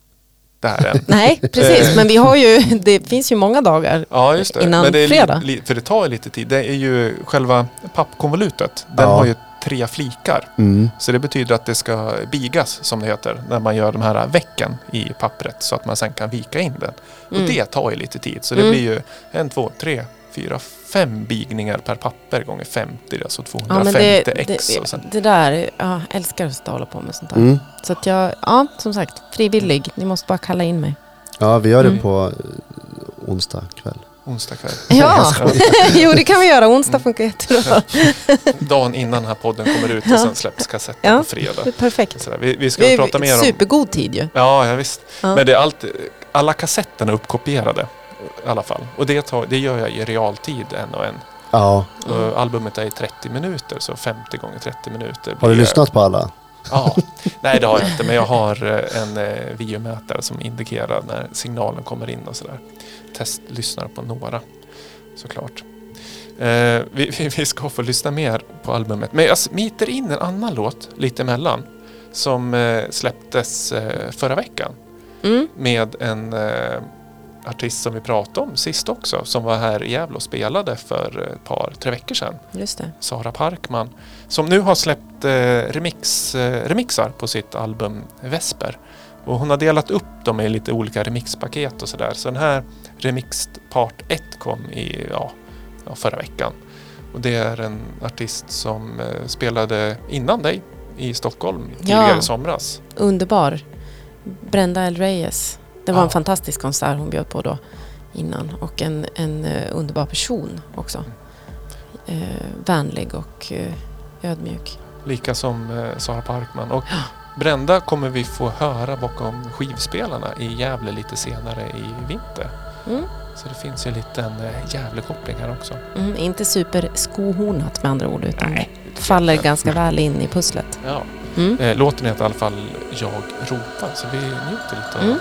det här än. [laughs] Nej, precis. Men vi har ju, det finns ju många dagar. Ja, just det. Innan Men det är li- fredag. För det tar ju lite tid. Det är ju själva pappkonvolutet. Den Ja. har ju tre flikar. Mm. Så det betyder att det ska bigas som det heter när man gör de här vecken i pappret så att man sen kan vika in den. Och Mm. det tar ju lite tid. Så det Mm. blir ju en, två, tre, fyra, fem bigningar per papper gånger 50, det är alltså Ja, 250 men det, ex. det, och sen, det där, ja, älskar att hålla på med sånt där. Mm. Så att jag, ja som sagt, frivillig. Ni måste bara kalla in mig. Ja, vi gör det Mm. på eh, onsdag kväll. Onsdag kväll. Ja, [laughs] jo det kan vi göra. Onsdag funkar jättebra. [laughs] Dagen innan den här podden kommer ut och sen släpps kassetten Ja. på fredag. Det är perfekt. Vi, vi ska är prata mer om... supergod tid ju. Ja, ja visst. Ja. Men det är allt, alla kassetterna är uppkopierade i alla fall. Och det, tar, det gör jag i realtid en och en. Ja, Mm. Och albumet är i 30 minuter, så 50 gånger 30 minuter. har du lyssnat på alla? Ja. Nej, det har jag inte. Men jag har eh, en eh, videomätare som indikerar när signalen kommer in och sådär. Testlyssnar på några, såklart. Eh, vi, vi, ska få lyssna mer på albumet. Men jag smiter in en annan låt lite emellan. Som eh, släpptes eh, förra veckan. Mm. med en eh, artist som vi pratade om sist också som var här i Gävle och spelade för ett par, tre veckor sedan. Just det. Sara Parkman som nu har släppt eh, remix, eh, remixar på sitt album Vesper. Och hon har delat upp dem i lite olika remixpaket och sådär. Så den här remix part 1 kom i ja, ja, förra veckan. Och det är en artist som eh, spelade innan dig i Stockholm tidigare Ja. i somras. Underbar. Brenda L. Reyes. Det var Ja. en fantastisk konsert hon bjöd på då innan. Och en, en eh, underbar person också. Eh, vänlig och eh, ödmjuk. Lika som eh, Sara Parkman. Och Brenda kommer vi få höra bakom skivspelarna i Gävle lite senare i vinter. Mm. Så det finns ju en liten eh, Gävle-koppling här också. Mm, inte superskohornat med andra ord utan Nej. faller ganska väl in i pusslet. Ja. Mm. Eh, låten heter i alla fall Jag ropar, så vi njuter lite av Mm.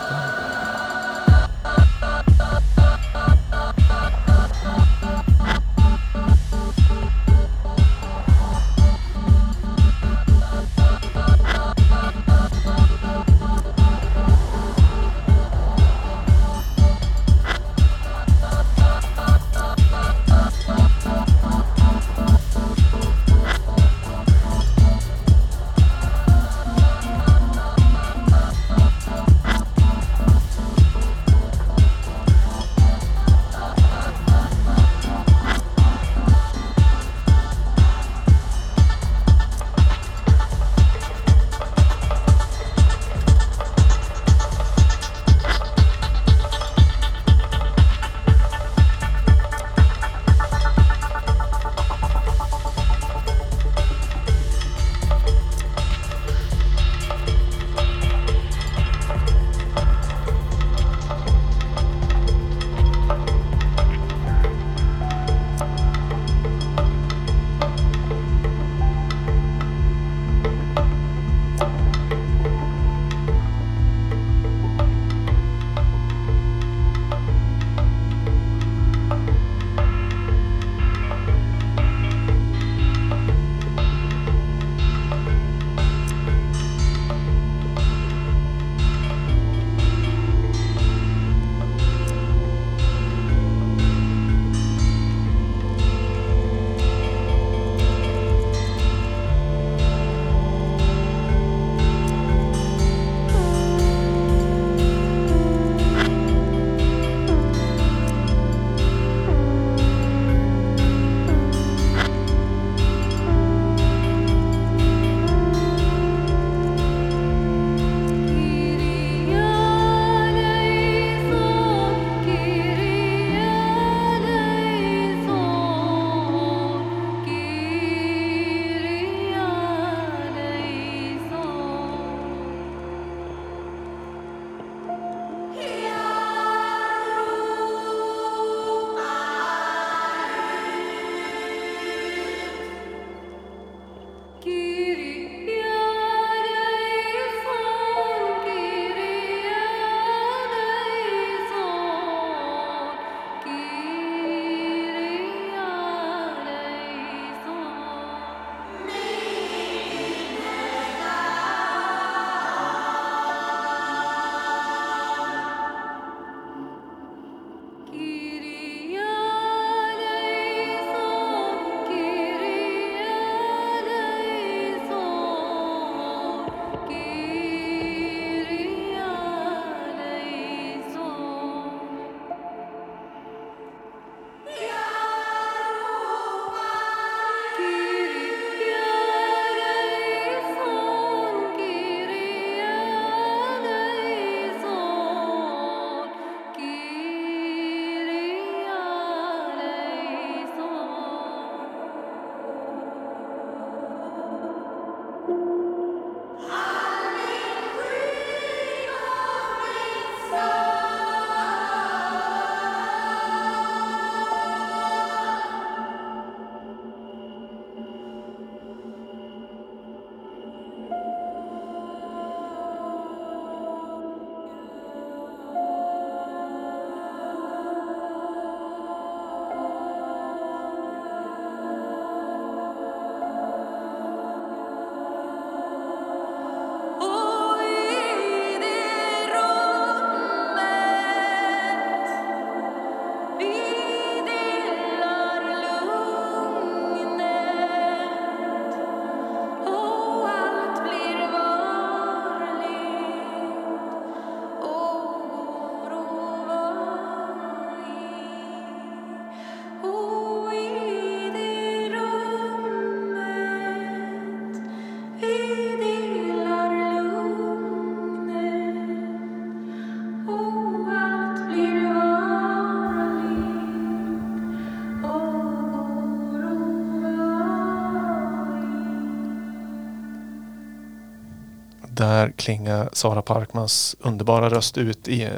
Där klingar Sara Parkmans underbara röst ut i eh,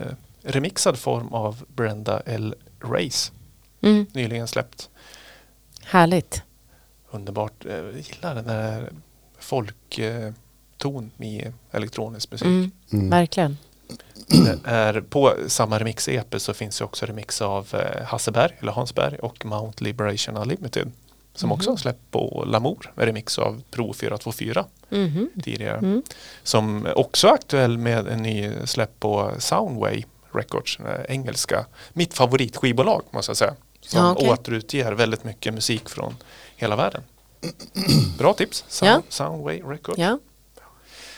remixad form av Brenda L. Race. Mm. Nyligen släppt. Härligt. Underbart. Eh, Jag gillar den där folkton i elektronisk musik. Mm. Mm. Verkligen. Är på samma remix-EP så finns det också remix av eh, Hasse Berg, eller Hans Berg och Mount Liberation Unlimited. Som också har släppt på Lamour, en remix av Pro 424 Mhm. tidigare. Mm. Som också är aktuell med en ny släpp på Soundway Records, engelska, mitt favoritskivbolag måste jag säga. Som Ja, okej. återutger väldigt mycket musik från hela världen. [clears throat] Bra tips, Sound, Ja. Soundway Records. Ja.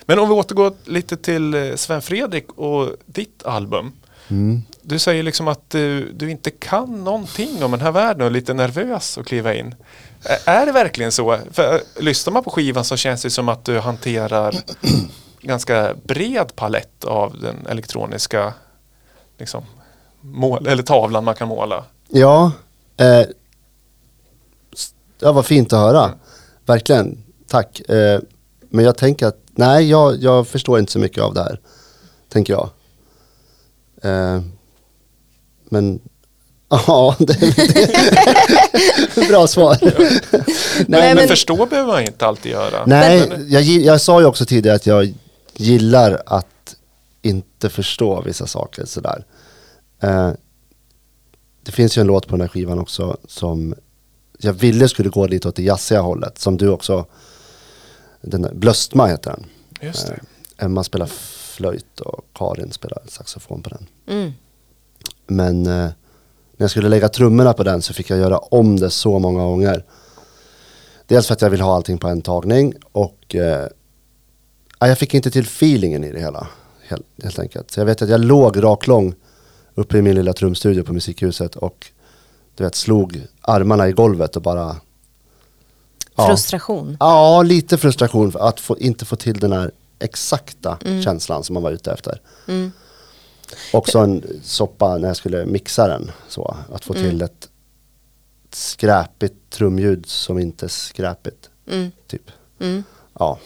Men om vi återgår lite till eh, Sven Fredrik och ditt album. Mm. Du säger liksom att du, du inte kan någonting om den här världen och är lite nervös att kliva in. Är det verkligen så? För äh, lyssnar man på skivan så känns det som att du hanterar [clears throat] ganska bred palett av den elektroniska liksom, mål, eller tavlan man kan måla. Ja, eh, ja, vad fint att höra. Verkligen, tack. Eh, men jag tänker att, nej, jag, jag förstår inte så mycket av det här. Tänker jag. Eh, men, [laughs] ja, det är bra svar. [laughs] Men, Nej, men men- förstå behöver man inte alltid göra. Nej, Men- jag, jag sa ju också tidigare att jag gillar att inte förstå vissa saker sådär. Eh, det finns ju en låt på den här skivan också som jag ville skulle gå lite åt det jazziga hållet. Som du också, den där, Blöstma heter den. Just det. Eh, Emma spelar flöjt och Karin spelar saxofon på den. Mm. Men eh, när jag skulle lägga trummorna på den så fick jag göra om det så många gånger. Dels för att jag vill ha allting på en tagning och eh, ja, jag fick inte till feelingen i det hela. Helt, helt enkelt. Så jag vet att jag låg raklång uppe i min lilla trumstudio på Musikhuset och du vet, slog armarna i golvet och bara... Ja, Frustration. ja lite frustration för att få, inte få till den här exakta känslan som man var ute efter. Mm. Också en soppa när jag skulle mixa den. Så, att få till ett skräpigt trumljud som inte är skräpigt. Mm. Typ. Mm. Ja.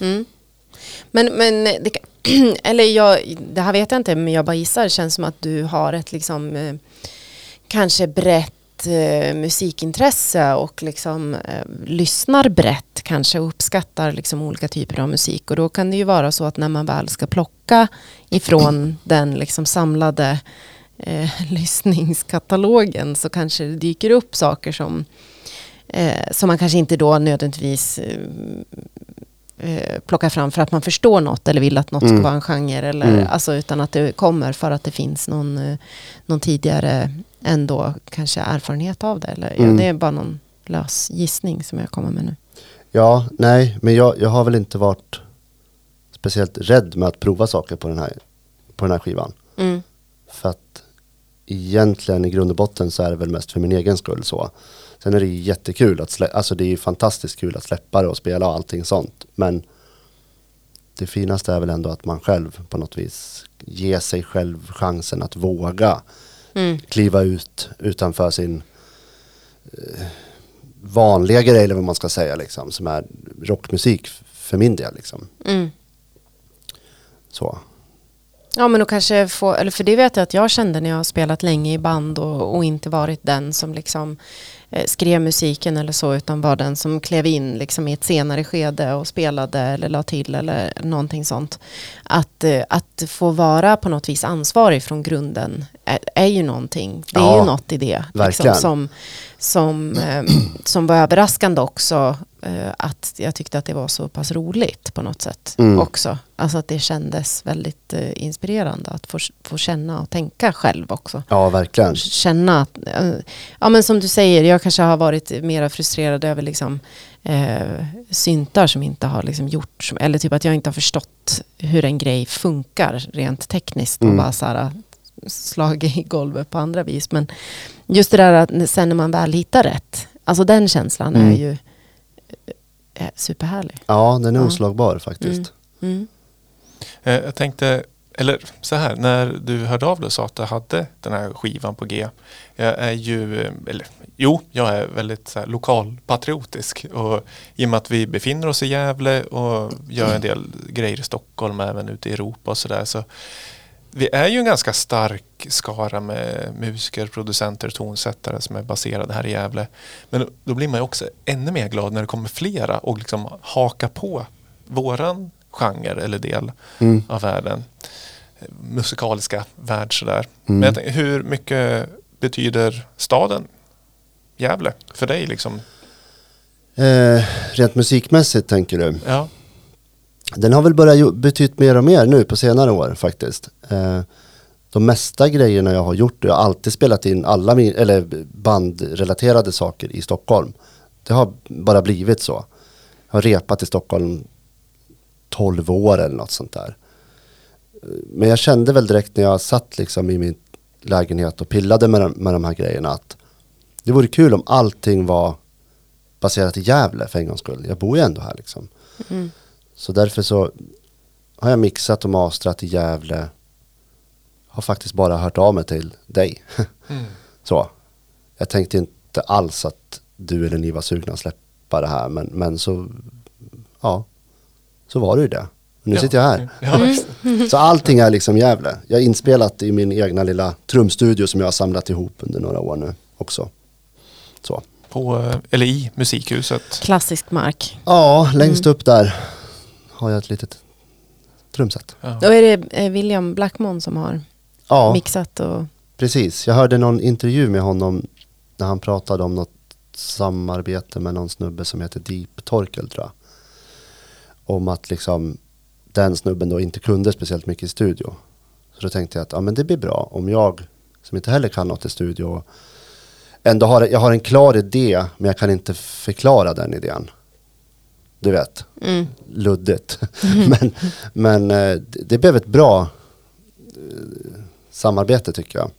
Mm. Men, men det, [clears throat] eller jag, det här vet jag inte, men jag bara gissar. Det känns som att du har ett liksom, eh, kanske brett eh, musikintresse och liksom eh, lyssnar brett kanske och uppskattar liksom olika typer av musik. Och då kan det ju vara så att när man väl ska plocka ifrån den liksom samlade eh, [laughs] lyssningskatalogen så kanske det dyker upp saker som eh, som man kanske inte då nödvändigtvis eh, eh, plockar fram för att man förstår något eller vill att något Mm. ska vara en genre. Eller, Mm. alltså, utan att det kommer för att det finns någon, någon tidigare ändå kanske erfarenhet av det. Eller, ja, Mm. det är bara någon lös gissning som jag kommer med nu. Ja, nej, men jag, jag har väl inte varit speciellt rädd med att prova saker på den här, på den här skivan. Mm. För att egentligen i grund och botten så är det väl mest för min egen skull så. Sen är det jättekul att släppa, alltså det är fantastiskt kul att släppa det och spela och allting sånt. Men det finaste är väl ändå att man själv på något vis ger sig själv chansen att våga Mm. kliva ut utanför sin eh, vanliga grej eller vad man ska säga liksom. Som är rockmusik för min del liksom. Mm. Så. Ja men då kanske få, eller för det vet jag att jag kände när jag spelat länge i band och, och inte varit den som liksom eh, skrev musiken eller så utan var den som klev in liksom i ett senare skede och spelade eller la till eller någonting sånt. Att, eh, att få vara på något vis ansvarig från grunden är, är ju någonting. Det är Ja, ju något i det. Liksom, som, som, eh, som var överraskande också. Eh, att jag tyckte att det var så pass roligt på något sätt Mm. också. Alltså att det kändes väldigt inspirerande att få, få känna och tänka själv också. Ja, verkligen. Känna att, ja men som du säger, jag kanske har varit mer frustrerad över liksom eh, syntar som inte har liksom gjorts, eller typ att jag inte har förstått hur en grej funkar rent tekniskt och Mm. bara så här slagit i golvet på andra vis. Men just det där att sen när man väl hittar rätt, alltså den känslan är Mm. ju eh, superhärlig. Ja, den är Ja. oslagbar faktiskt. Mm. Mm. Eh, Jag tänkte, eller så här, när du hörde av dig och sa att du hade den här skivan på G. Jag är ju, eller jo, jag är väldigt så här, lokalpatriotisk och i och med att vi befinner oss i Gävle och gör en del grejer i Stockholm, även ute i Europa och sådär. Så vi är ju en ganska stark skara med musiker, producenter, tonsättare som är baserade här i Gävle. Men då blir man ju också ännu mer glad när det kommer flera och liksom haka på våran genre eller del Mm. av världen. Musikaliska värld sådär. Mm. Men tänker, hur mycket betyder staden Gävle för dig liksom? Eh, rent musikmässigt tänker du? Ja. Den har väl börjat betytt mer och mer nu på senare år faktiskt. Eh, de mesta grejerna jag har gjort, jag har alltid spelat in alla min, eller bandrelaterade saker i Stockholm. Det har bara blivit så. Jag har repat i Stockholm 12 år eller något sånt där. Men jag kände väl direkt när jag satt liksom i min lägenhet och pillade med de, med de här grejerna att det vore kul om allting var baserat i Gävle för en gångs skull. Jag bor ju ändå här liksom. Mm. Så därför så har jag mixat och mastrat i Gävle. Har faktiskt bara hört av mig till dig. [laughs] Mm. så. Jag tänkte inte alls att du eller ni var sugna att släppa det här. Men, men så, ja, så var det ju det. Nu Ja. sitter jag här. Ja, visst. Så allting är liksom Gävle. Jag är inspelat i min egna lilla trumstudio som jag har samlat ihop under några år nu också. Så. På, eh, eller i musikhuset. Klassisk mark. Ja, längst upp där har jag ett litet trumset. Ja. Då är det eh, William Blackmon som har Ja, mixat och precis. Jag hörde någon intervju med honom när han pratade om något samarbete med någon snubbe som heter Deep Torkel tror jag. Om att liksom den snubben då inte kunde speciellt mycket i studio. Så då tänkte jag att ja, men det blir bra om jag som inte heller kan något i studio ändå har, jag har en klar idé men jag kan inte förklara den idén. Du vet, mm. luddigt. [laughs] men men eh, det, blev ett bra eh, samarbete tycker jag.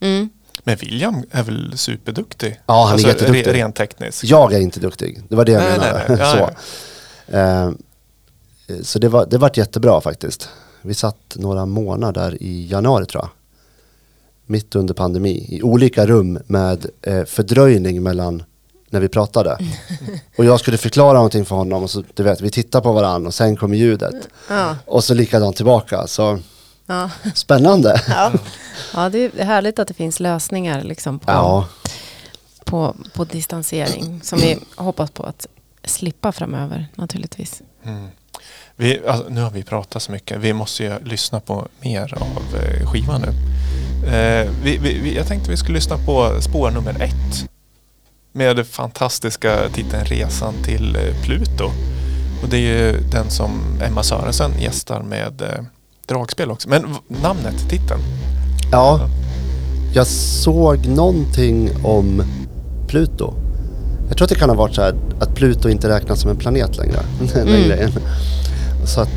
Mm. Men William är väl superduktig? Ja, han är jätteduktig. re- Rent tekniskt. Jag är inte duktig, det var det jag Nej, menade. nej, nej. Ja, [laughs] så Eh, så det, var, det vart jättebra faktiskt. Vi satt några månader i januari tror jag. Mitt under pandemi, i olika rum med eh, fördröjning mellan när vi pratade. [laughs] Och jag skulle förklara någonting för honom och så, du vet, vi tittar på varandra och sen kommer ljudet. Ja. Och så likadant tillbaka. Så Ja. spännande. [laughs] Ja. ja, det är härligt att det finns lösningar liksom på, Ja, på, på distansering som vi [clears throat] hoppas på att slippa framöver naturligtvis. Mm. Vi, alltså, nu har vi pratat så mycket. Vi måste ju lyssna på mer av eh, skivan nu. Eh, vi, vi, vi, jag tänkte vi skulle lyssna på spår nummer ett. Med den fantastiska titeln Resan till eh, Pluto. Och det är ju den som Emma Sörensen gästar med eh, dragspel också. Men namnet, titeln. ja. Jag såg någonting om Pluto. Jag tror att det kan ha varit så här att Pluto inte räknas som en planet längre. [laughs] Mm. Så att,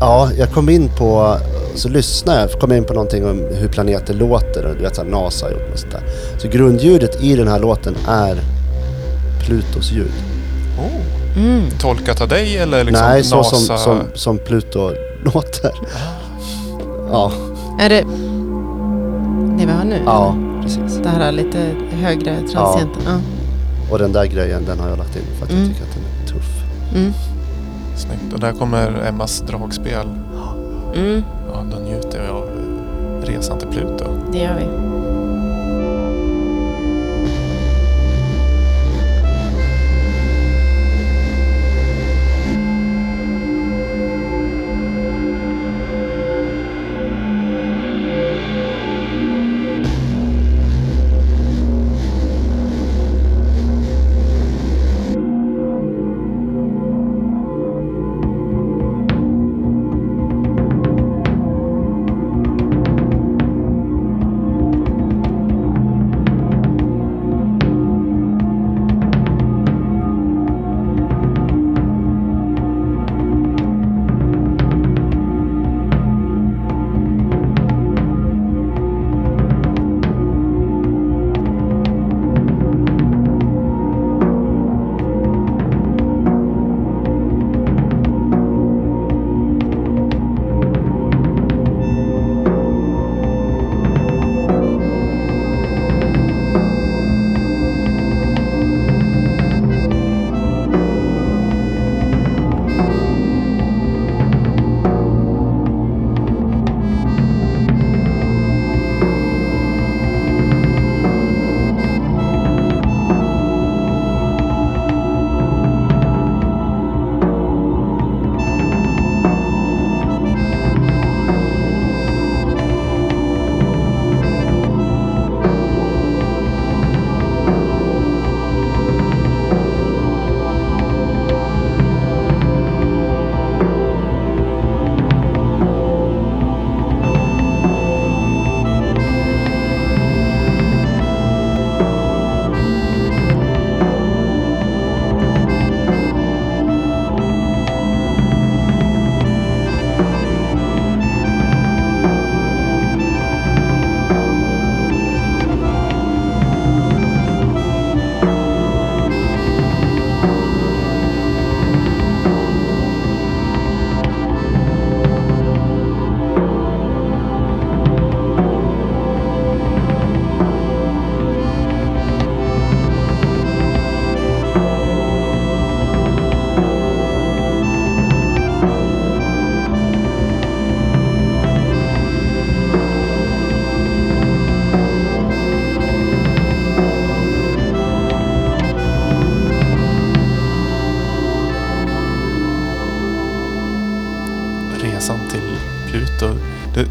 ja, jag kom in på, så lyssnade jag, kom in på någonting om hur planeter låter och du vet så här, NASA har gjort och sånt där. Så grundljudet i den här låten är Plutos ljud. Oh. Mm. Tolkat av dig eller liksom Nej, så NASA? som, som, som Pluto låter. Ja, Är det det vi har nu? ja, precis. Det här är lite högre transienten. Ja. Och den där grejen den har jag lagt in för att Mm. jag tycker att den är tuff. Mm. Snyggt. Och där kommer Emmas dragspel. Mm. Ja, då njuter vi av resan till Pluto. Det gör vi.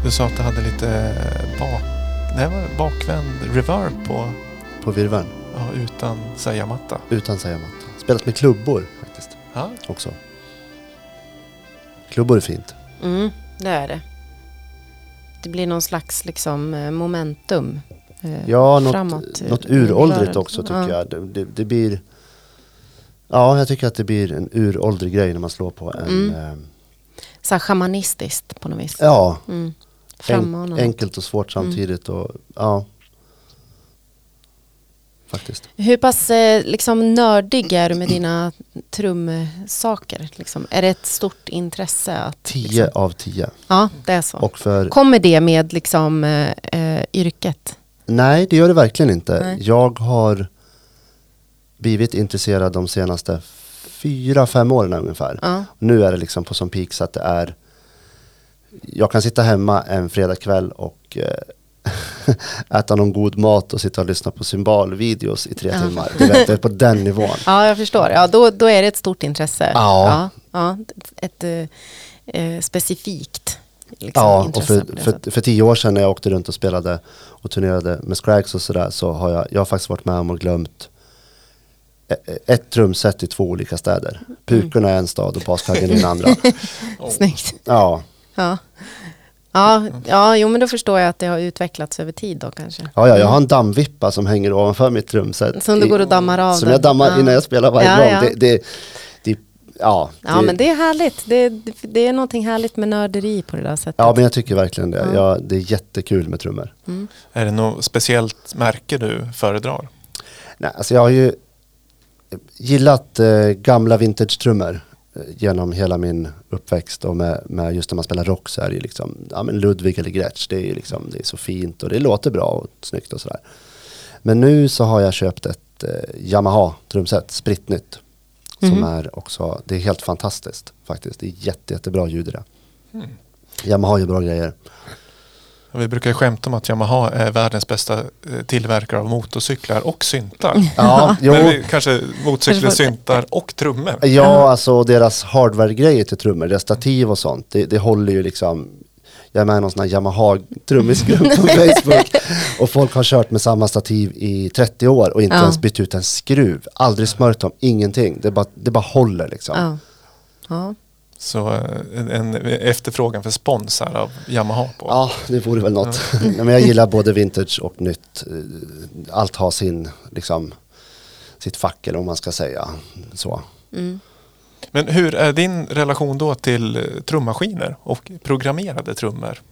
Du, sa att du hade lite bak, nej, bakvänd reverb på, På virveln. ja, utan säga-matta. Utan säga matta. Spelat med klubbor faktiskt Ja. också. Klubbor är fint. Mm, det är det. Det blir någon slags liksom, eh, momentum eh, Ja, något, framåt. eh, något uråldrigt också tycker Ja. jag. Det, det, det blir... Ja, jag tycker att det blir en uråldrig grej när man slår på en... Mm. Eh, Så här shamanistiskt på något vis. ja, Mm. En, enkelt och svårt Mm. samtidigt. Och, ja. Faktiskt. Hur pass eh, liksom, nördig är du med dina trumsaker? Liksom? Är det ett stort intresse? Att, Tio liksom, av tio. Ja, det är så. Och för... Kommer det med liksom, eh, eh, yrket? Nej, det gör det verkligen inte. Nej. Jag har blivit intresserad de senaste fyra, fem åren ungefär. Ja. Nu är det liksom på som peak så att det är Jag kan sitta hemma en fredagkväll och eh, [laughs] äta någon god mat och sitta och lyssna på symbolvideos i tre Ja. timmar. Du vet, det är på den nivån. [laughs] ja, jag förstår. Ja, då, då är det ett stort intresse. Ja. ja, ja ett eh, eh, specifikt liksom, Ja, och intresse. för, på det för, sättet. för tio år sedan när jag åkte runt och spelade och turnerade med Scrags och sådär så har jag, jag har faktiskt varit med om och glömt e- ett trumset i två olika städer. Pukorna i en stad och baskaggen i en andra. [laughs] Snyggt. Ja, Ja. Ja, ja, jo men då förstår jag att det har utvecklats över tid då kanske. ja, ja jag har en dammvippa som hänger ovanför mitt trumset. Som du går och dammar av Som den. jag dammar Ja. innan jag spelar varje Ja, gång. ja. Det, det, det, ja, Ja men det är härligt. Det, det är någonting härligt med nörderi på det där sättet. ja, men jag tycker verkligen det. Ja. Ja, det är jättekul med trummor. Mm. Är det något speciellt märke du föredrar? Nej, alltså jag har ju gillat eh, gamla vintage-trummor genom hela min uppväxt och med, med just när man spelar rock så är det ju liksom, ja men Ludwig eller Gretsch, det är ju liksom, det är så fint och det låter bra och snyggt och sådär. Men nu så har jag köpt ett eh, Yamaha trumset, sprittnytt. Som Mhm. är också, det är helt fantastiskt faktiskt. Det är jätte, jättebra ljud i det. Mm. Yamaha gör bra grejer. Vi brukar ju skämta om att Yamaha är världens bästa eh, tillverkare av motorcyklar och syntar. [laughs] Ja, jo. Men vi, kanske motorcyklar, syntar och trummor. Ja, alltså deras hardware-grejer till trummor, deras stativ och sånt, det, det håller ju liksom jag är med i någon sån här Yamaha trummisgrupp på [laughs] Facebook och folk har kört med samma stativ i 30 år och inte Ja. ens bytt ut en skruv. Aldrig smörjt dem, ingenting. Det bara, det bara håller liksom. Ja. Ja. Så eh, en, en efterfrågan för sponsor av Yamaha på. Ja, det vore väl något. Nej, [laughs] Men jag gillar både vintage och nytt. Eh, Allt har sin, liksom, sitt fack eller vad man ska säga. Så. Mm. Men hur är din relation då till eh, trummaskiner och programmerade trummor?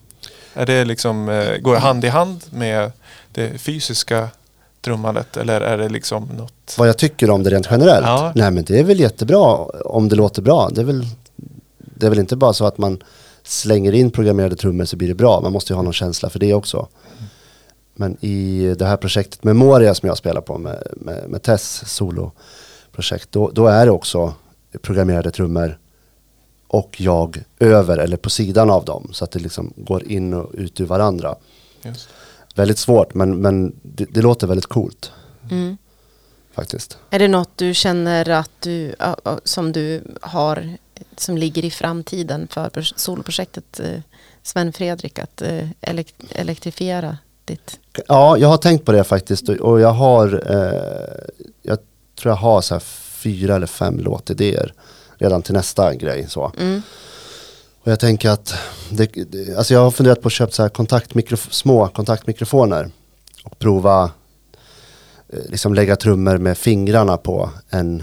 Är det liksom, går det hand i hand med det fysiska trummandet eller är det liksom något? Vad jag tycker om det rent generellt? Ja. Nej men det är väl jättebra om det låter bra. Det är, väl, det är väl inte bara så att man slänger in programmerade trummor så blir det bra. Man måste ju ha någon känsla för det också. Men i det här projektet Memoria som jag spelar på med, med, med Tess soloprojekt, då, då är det också programmerade trummor och jag över eller på sidan av dem så att det liksom går in och ut ur varandra. Just. Väldigt svårt men, men det, det låter väldigt coolt Mm. faktiskt. Är det något du känner att du, som du har, som ligger i framtiden för pro- soloprojektet eh, Sven Fredrik, att eh, elek- elektrifiera ditt? Ja, jag har tänkt på det faktiskt och- jag har, eh, jag tror jag har så fyra eller fem låtidéer redan till nästa grej. Så. Mm. Och jag tänker att, det, det, alltså jag har funderat på att köpa så här kontaktmikrof- små kontaktmikrofoner och prova liksom lägga trummor med fingrarna på en,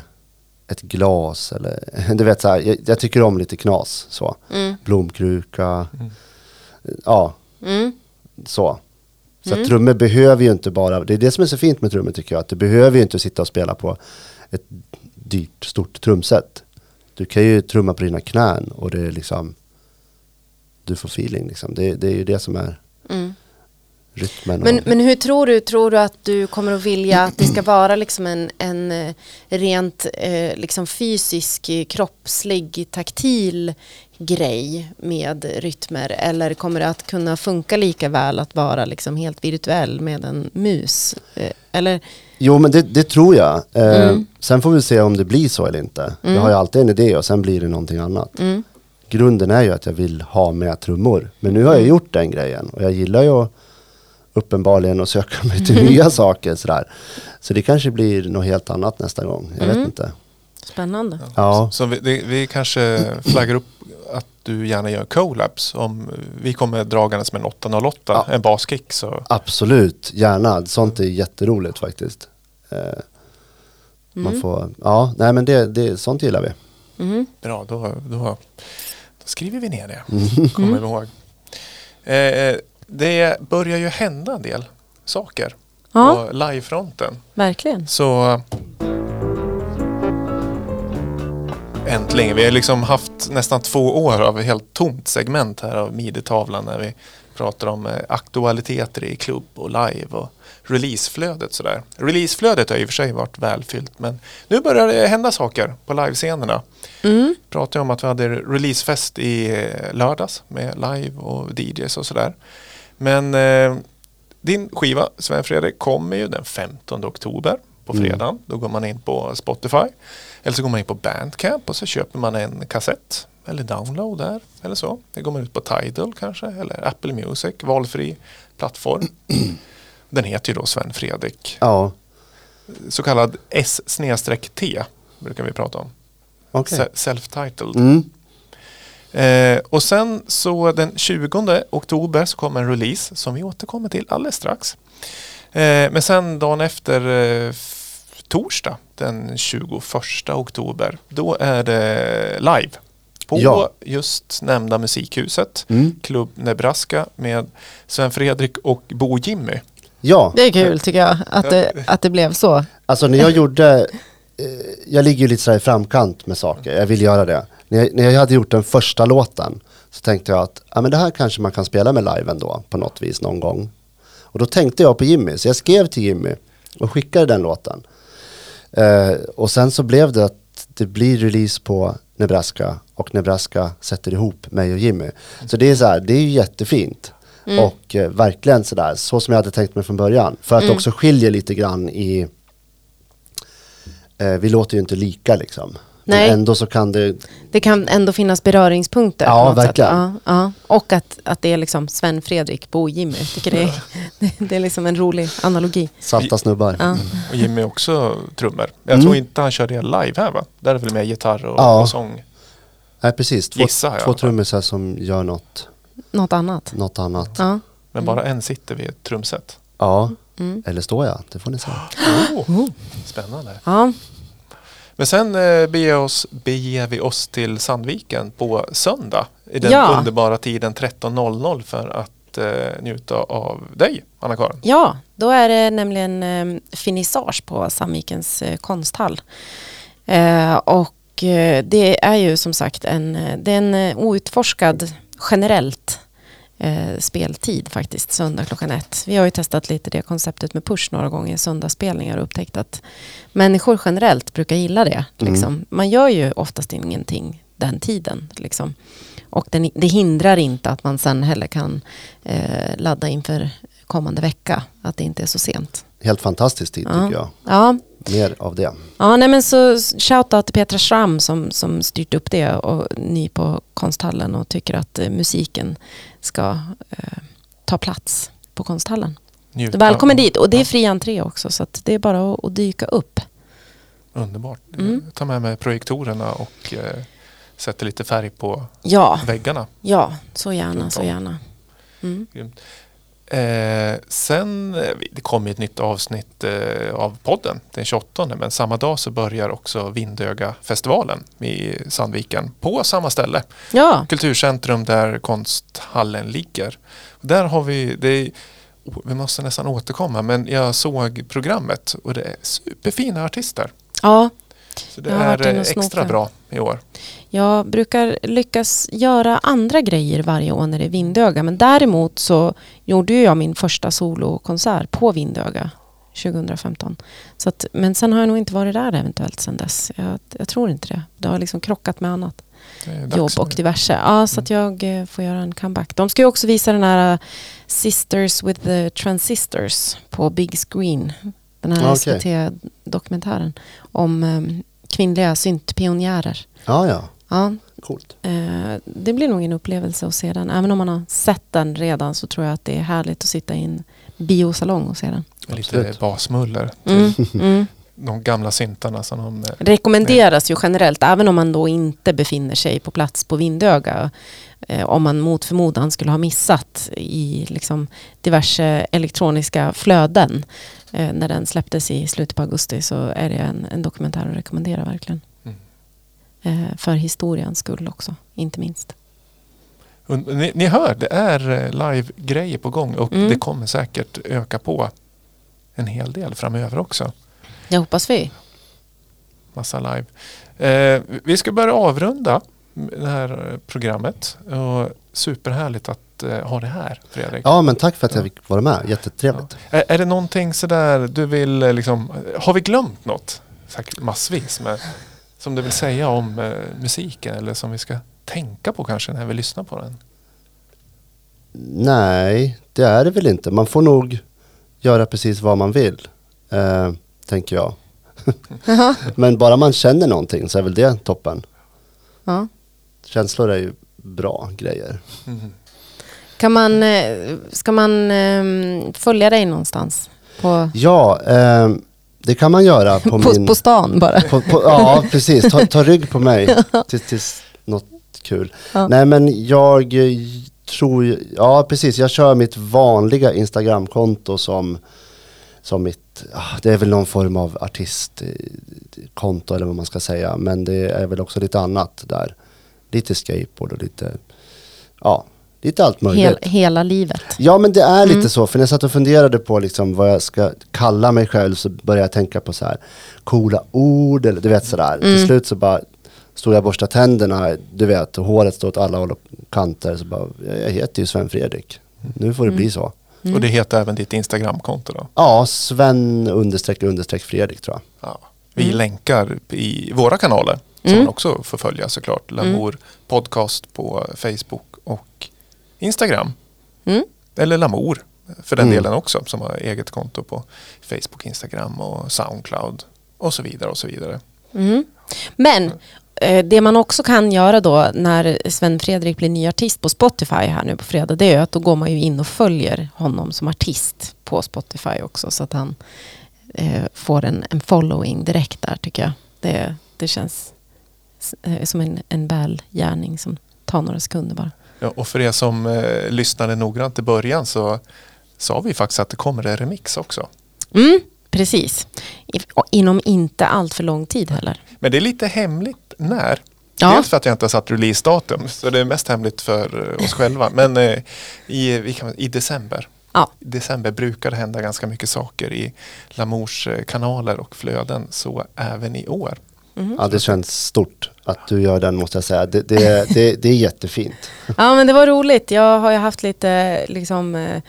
ett glas eller [laughs] du vet så här, jag, jag tycker om lite knas så. Mm. Blomkruka, Mm. ja Mm. så. Så Mm. trummor behöver ju inte bara, det är det som är så fint med trummor tycker jag, att du behöver ju inte sitta och spela på ett dyrt, stort trumset. Du kan ju trumma på dina knän och det är liksom, du får feeling liksom. Det, det är ju det som är Mm. Rytmen. Men, och, men hur tror du, tror du att du kommer att vilja att det ska vara liksom en, en eh, rent eh, liksom fysisk, eh, kroppslig, taktil grej med rytmer? Eller kommer det att kunna funka lika väl att vara liksom helt virtuell med en mus? Eh, eller, Jo men det, det tror jag. Eh, Mm. Sen får vi se om det blir så eller inte. Jag Mm. har ju alltid en idé och sen blir det någonting annat. mm, grunden är ju att jag vill ha med trummor. Men nu har jag gjort den grejen och jag gillar ju uppenbarligen att söka mig till nya saker. Sådär. Så det kanske blir något helt annat nästa gång. Jag vet inte. Spännande. Ja. Så vi, det, vi kanske flaggar upp att du gärna gör collabs. Om vi kommer dragandes med en 808, Ja. en baskick så Absolut, gärna. Sånt är jätteroligt faktiskt. Eh, Man får, ja, nej men det, det, sånt gillar vi. Mm. bra, då, då, då skriver vi ner det. Kommer vi ihåg. Eh, det börjar ju hända en del saker Ja, på livefronten. verkligen. Så äntligen. Vi har liksom haft nästan två år av helt tomt segment här av Midetavlan när vi pratar om eh, aktualiteter i klubb och live och releaseflödet sådär. Releaseflödet har i och för sig varit välfyllt men nu börjar det hända saker på livescenerna. Mm. Pratade om att vi hade releasefest i eh, lördags med live och DJs och sådär. Men eh, din skiva Sven Fredrik kommer ju den 15 oktober på Mm. fredagen. Då går man in på Spotify. Eller så går man in på Bandcamp och så köper man en kassett eller download där eller så. Det går man ut på Tidal kanske eller Apple Music, valfri plattform. [clears throat] Den heter ju då Sven Fredrik. Ja, Så kallad S-T brukar vi prata om. Se- Self-titled. Mm. Eh, och sen så den 20 oktober så kommer en release som vi återkommer till alldeles strax. Eh, men sen dagen efter eh, torsdag den 21 oktober då är det live på Ja. just nämnda musikhuset. Mm. Klubb Nebraska med Sven Fredrik och Bo Jimmy. Ja, Det är kul tycker jag att det, att det blev så. alltså när jag [laughs] gjorde, eh, jag ligger ju lite sådär i framkant med saker, jag vill göra det. När jag, när jag hade gjort den första låten så tänkte jag att ja, men det här kanske man kan spela med live ändå på något vis någon gång. Och då tänkte jag på Jimmy, så jag skrev till Jimmy och skickade den låten. Eh, och sen så blev det att det blir release på Nebraska och Nebraska sätter ihop mig och Jimmy. Så det är så här, det är ju jättefint. Och eh, verkligen sådär, så som jag hade tänkt mig från början. För att det också skiljer lite grann i, eh, vi låter ju inte lika liksom. Nej. Men ändå så kan det, Det kan ändå finnas beröringspunkter. Ja, verkligen. Ja, ja. Och att, att det är liksom Sven Fredrik, Bo Jimmy. Jag tycker det är, [laughs] det är liksom en rolig analogi. salta snubbar. Ja. Och Jimmy också trummor. Jag Mm. tror inte han kör det live här va? Där är väl med gitarr och, Ja. och sång. Nej precis, två, Gissar jag. två trummisar som gör något, Något annat. något annat. Ja. Men bara en sitter vid ett trumset. Ja, Mm. eller står jag, det får ni se. [gasps] Oh, spännande. Ja. Men sen eh, beger, oss, beger vi oss till Sandviken på söndag i den Ja. underbara tiden 13.00 för att eh, njuta av dig, Anna-Karin. ja, då är det nämligen eh, finissage på Sandvikens eh, konsthall. Eh, och eh, det är ju som sagt en, eh, det är en outforskad generellt eh, speltid faktiskt, söndag klockan ett. Vi har ju testat lite det konceptet med push några gånger, söndagsspelningar och upptäckt att människor generellt brukar gilla det. Liksom. Man gör ju oftast ingenting den tiden. Liksom. Och den, det hindrar inte att man sen heller kan eh, ladda inför kommande vecka, att det inte är så sent. Helt fantastisk tid Ja. tycker jag. Ja, Mer av det. Ja, nej men så shoutout till Petra Schramm som, som styrt upp det och ny på konsthallen och tycker att eh, musiken ska eh, ta plats på konsthallen. Njuta. Välkommen dit och det är fri entré också så att det är bara att, att dyka upp. underbart. Mm. Jag tar med mig projektorerna och eh, sätter lite färg på Ja, väggarna. ja, så gärna, så gärna. Mm. Eh, sen, eh, det kommer ett nytt avsnitt eh, av podden den 28 men samma dag så börjar också Vindöga-festivalen i Sandviken på samma ställe. Ja, Kulturcentrum där konsthallen ligger. Där har vi, det är, oh, vi måste nästan återkomma men jag såg programmet och det är superfina artister. ja, Så det är eh, extra bra i år. jag brukar lyckas göra andra grejer varje år när det är Vindöga men däremot så gjorde jag min första solokonsert på Vindöga 2015. Så att, men sen har jag nog inte varit där eventuellt sen dess. Jag, jag tror inte det. Det har liksom krockat med annat jobb och diverse. Ja, så att jag eh, får göra en comeback. De ska ju också visa den här eh, Sisters with the Transistors på Big Screen. Den här Ja, okej. SVT-dokumentären om eh, kvinnliga syntpionjärer. Ja, ja. Ja, Coolt. Eh, det blir nog en upplevelse att se den. Även om man har sett den redan så tror jag att det är härligt att sitta i en biosalong och se den. Lite basmuller till Mm, mm. de gamla syntarna som de... eh, Rekommenderas ju generellt, även om man då inte befinner sig på plats på Vindöga. Eh, om man mot förmodan skulle ha missat i liksom, diverse elektroniska flöden. Eh, när den släpptes i slutet på augusti så är det en, en dokumentär att rekommendera verkligen. Mm. Eh, för historiens skull också, inte minst. Ni, ni hör, det är live-grejer på gång och Mm. det kommer säkert öka på en hel del framöver också. Jag hoppas vi. Massa live. Eh, vi ska börja avrunda det här eh, programmet. Och superhärligt att eh, ha det här Fredrik. Ja, men tack för att jag fick vara med. Jättetrevligt. Är, är det någonting sådär du vill eh, liksom, har vi glömt något? Säkert massvis med, som du vill säga om eh, musiken eller som vi ska tänka på kanske när vi lyssnar på den? Nej, det är det väl inte. Man får nog göra precis vad man vill, eh, tänker jag. [laughs] Men bara man känner någonting så är väl det toppen. Ja. Känslor är ju bra grejer. Mm. Kan man, eh, ska man eh, följa dig någonstans? På, Ja, eh, det kan man göra på, [laughs] på, min... på stan bara? På, på, ja, [laughs] precis. Ta, ta rygg på mig tills, tills något kul. Ja. Nej, men jag eh, tror Ja, precis. Jag kör mitt vanliga Instagramkonto som, som mitt... ah, Det är väl någon form av artistkonto eller vad man ska säga. Men det är väl också lite annat där. Lite skateboard och lite... Ja, lite allt möjligt. Hel, hela livet? Ja men det är lite Mm. så, för när jag satt och funderade på liksom vad jag ska kalla mig själv så började jag tänka på så här coola ord eller du vet sådär. Mm. Till slut så bara stod jag och borstade tänderna, du vet, och håret stod åt alla håll och kanter. Så bara, jag heter ju Sven Fredrik. Nu får det bli så. Mm. Och det heter även ditt Instagramkonto då? Ja, Sven understreck understreck Fredrik tror jag. Ja. Vi länkar i våra kanaler som Mm. man också får följa såklart. Lamour podcast på Facebook och Instagram. Mm. Eller Lamour för den Mm. delen också som har eget konto på Facebook, Instagram och Soundcloud och så vidare och så vidare. Mm. Men eh, det man också kan göra då när Sven Fredrik blir ny artist på Spotify här nu på fredag det är att då går man ju in och följer honom som artist på Spotify också så att han eh, får en, en following direkt där tycker jag. Det, det känns som en, en välgärning som tar några sekunder bara. Ja, och för er som eh, lyssnade noggrant i början så sa vi faktiskt att det kommer en remix också. Mm, precis. I, inom inte allt för lång tid heller. Men det är lite hemligt när. Ja. Dels för att jag inte har satt releasedatum så det är mest hemligt för eh, oss själva. Men eh, i, kan, i december. Ja. I december brukar det hända ganska mycket saker i Lamours eh, kanaler och flöden. Så även i år. Mm. Ja, det känns stort att du gör den måste jag säga. Det, det, det, det är jättefint. [laughs] Ja men det var roligt. Jag har ju haft lite liksom, eh,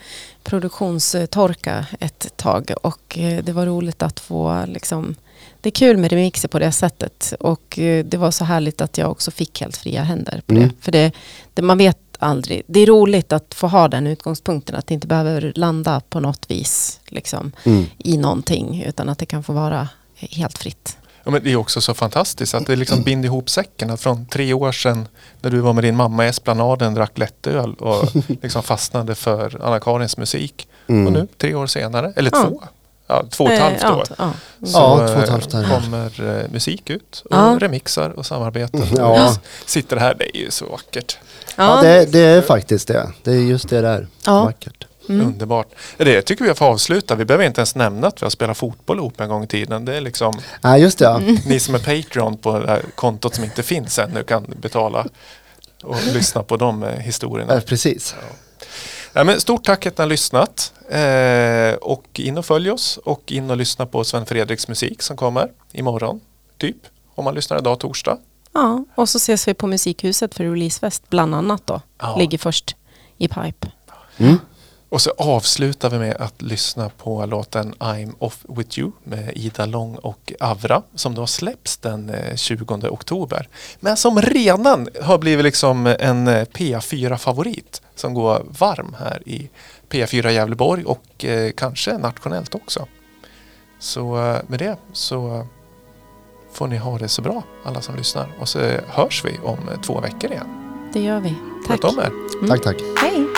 produktionstorka ett tag och eh, det var roligt att få liksom, det är kul med remixer på det sättet och eh, det var så härligt att jag också fick helt fria händer på Mm. det. För det, det, man vet aldrig, det är roligt att få ha den utgångspunkten att det inte behöver landa på något vis liksom, Mm. i någonting utan att det kan få vara helt fritt. Ja, men det är också så fantastiskt att det liksom binder ihop säcken. Att från tre år sedan när du var med din mamma i Esplanaden drack lättöl och [laughs] liksom fastnade för Anna-Karins musik. Mm. Och nu tre år senare, eller Ja. två, ja, två och ett Eh, halvt ja, år. Ja. Så Ja, två och ett eh, halvt år. kommer eh, musik ut och Ja. remixar och samarbeten. Ja. Och sitter här, det är ju så vackert. Ja, det, det är faktiskt det. Det är just det där. Ja. Vackert. Mm. Underbart. Det tycker vi får avsluta. Vi behöver inte ens nämna att vi har spelat fotboll ihop en gång i tiden. Det är liksom Nej, just det. Ja. Mm. ni som är Patreon på det här kontot som inte finns ännu kan betala och [laughs] lyssna på de eh, historierna. Eh, Precis. Ja, men stort tack att ni har lyssnat. Eh, och in och följ oss och in och lyssna på Sven Fredriks musik som kommer imorgon. Typ. Om man lyssnar idag torsdag. Ja, och så ses vi på Musikhuset för releasefest bland annat då. Ja. Ligger först i pipe. Mm. Och så avslutar vi med att lyssna på låten I'm off with you med Ida Long och Avra som då släpps den eh, 20 oktober. Men som redan har blivit liksom en eh, P4-favorit som går varm här i P4 Gävleborg och eh, kanske nationellt också. Så eh, med det så får ni ha det så bra alla som lyssnar. Och så hörs vi om två veckor igen. Det gör vi. Sköt Tack. om er. Tack, tack. Hej.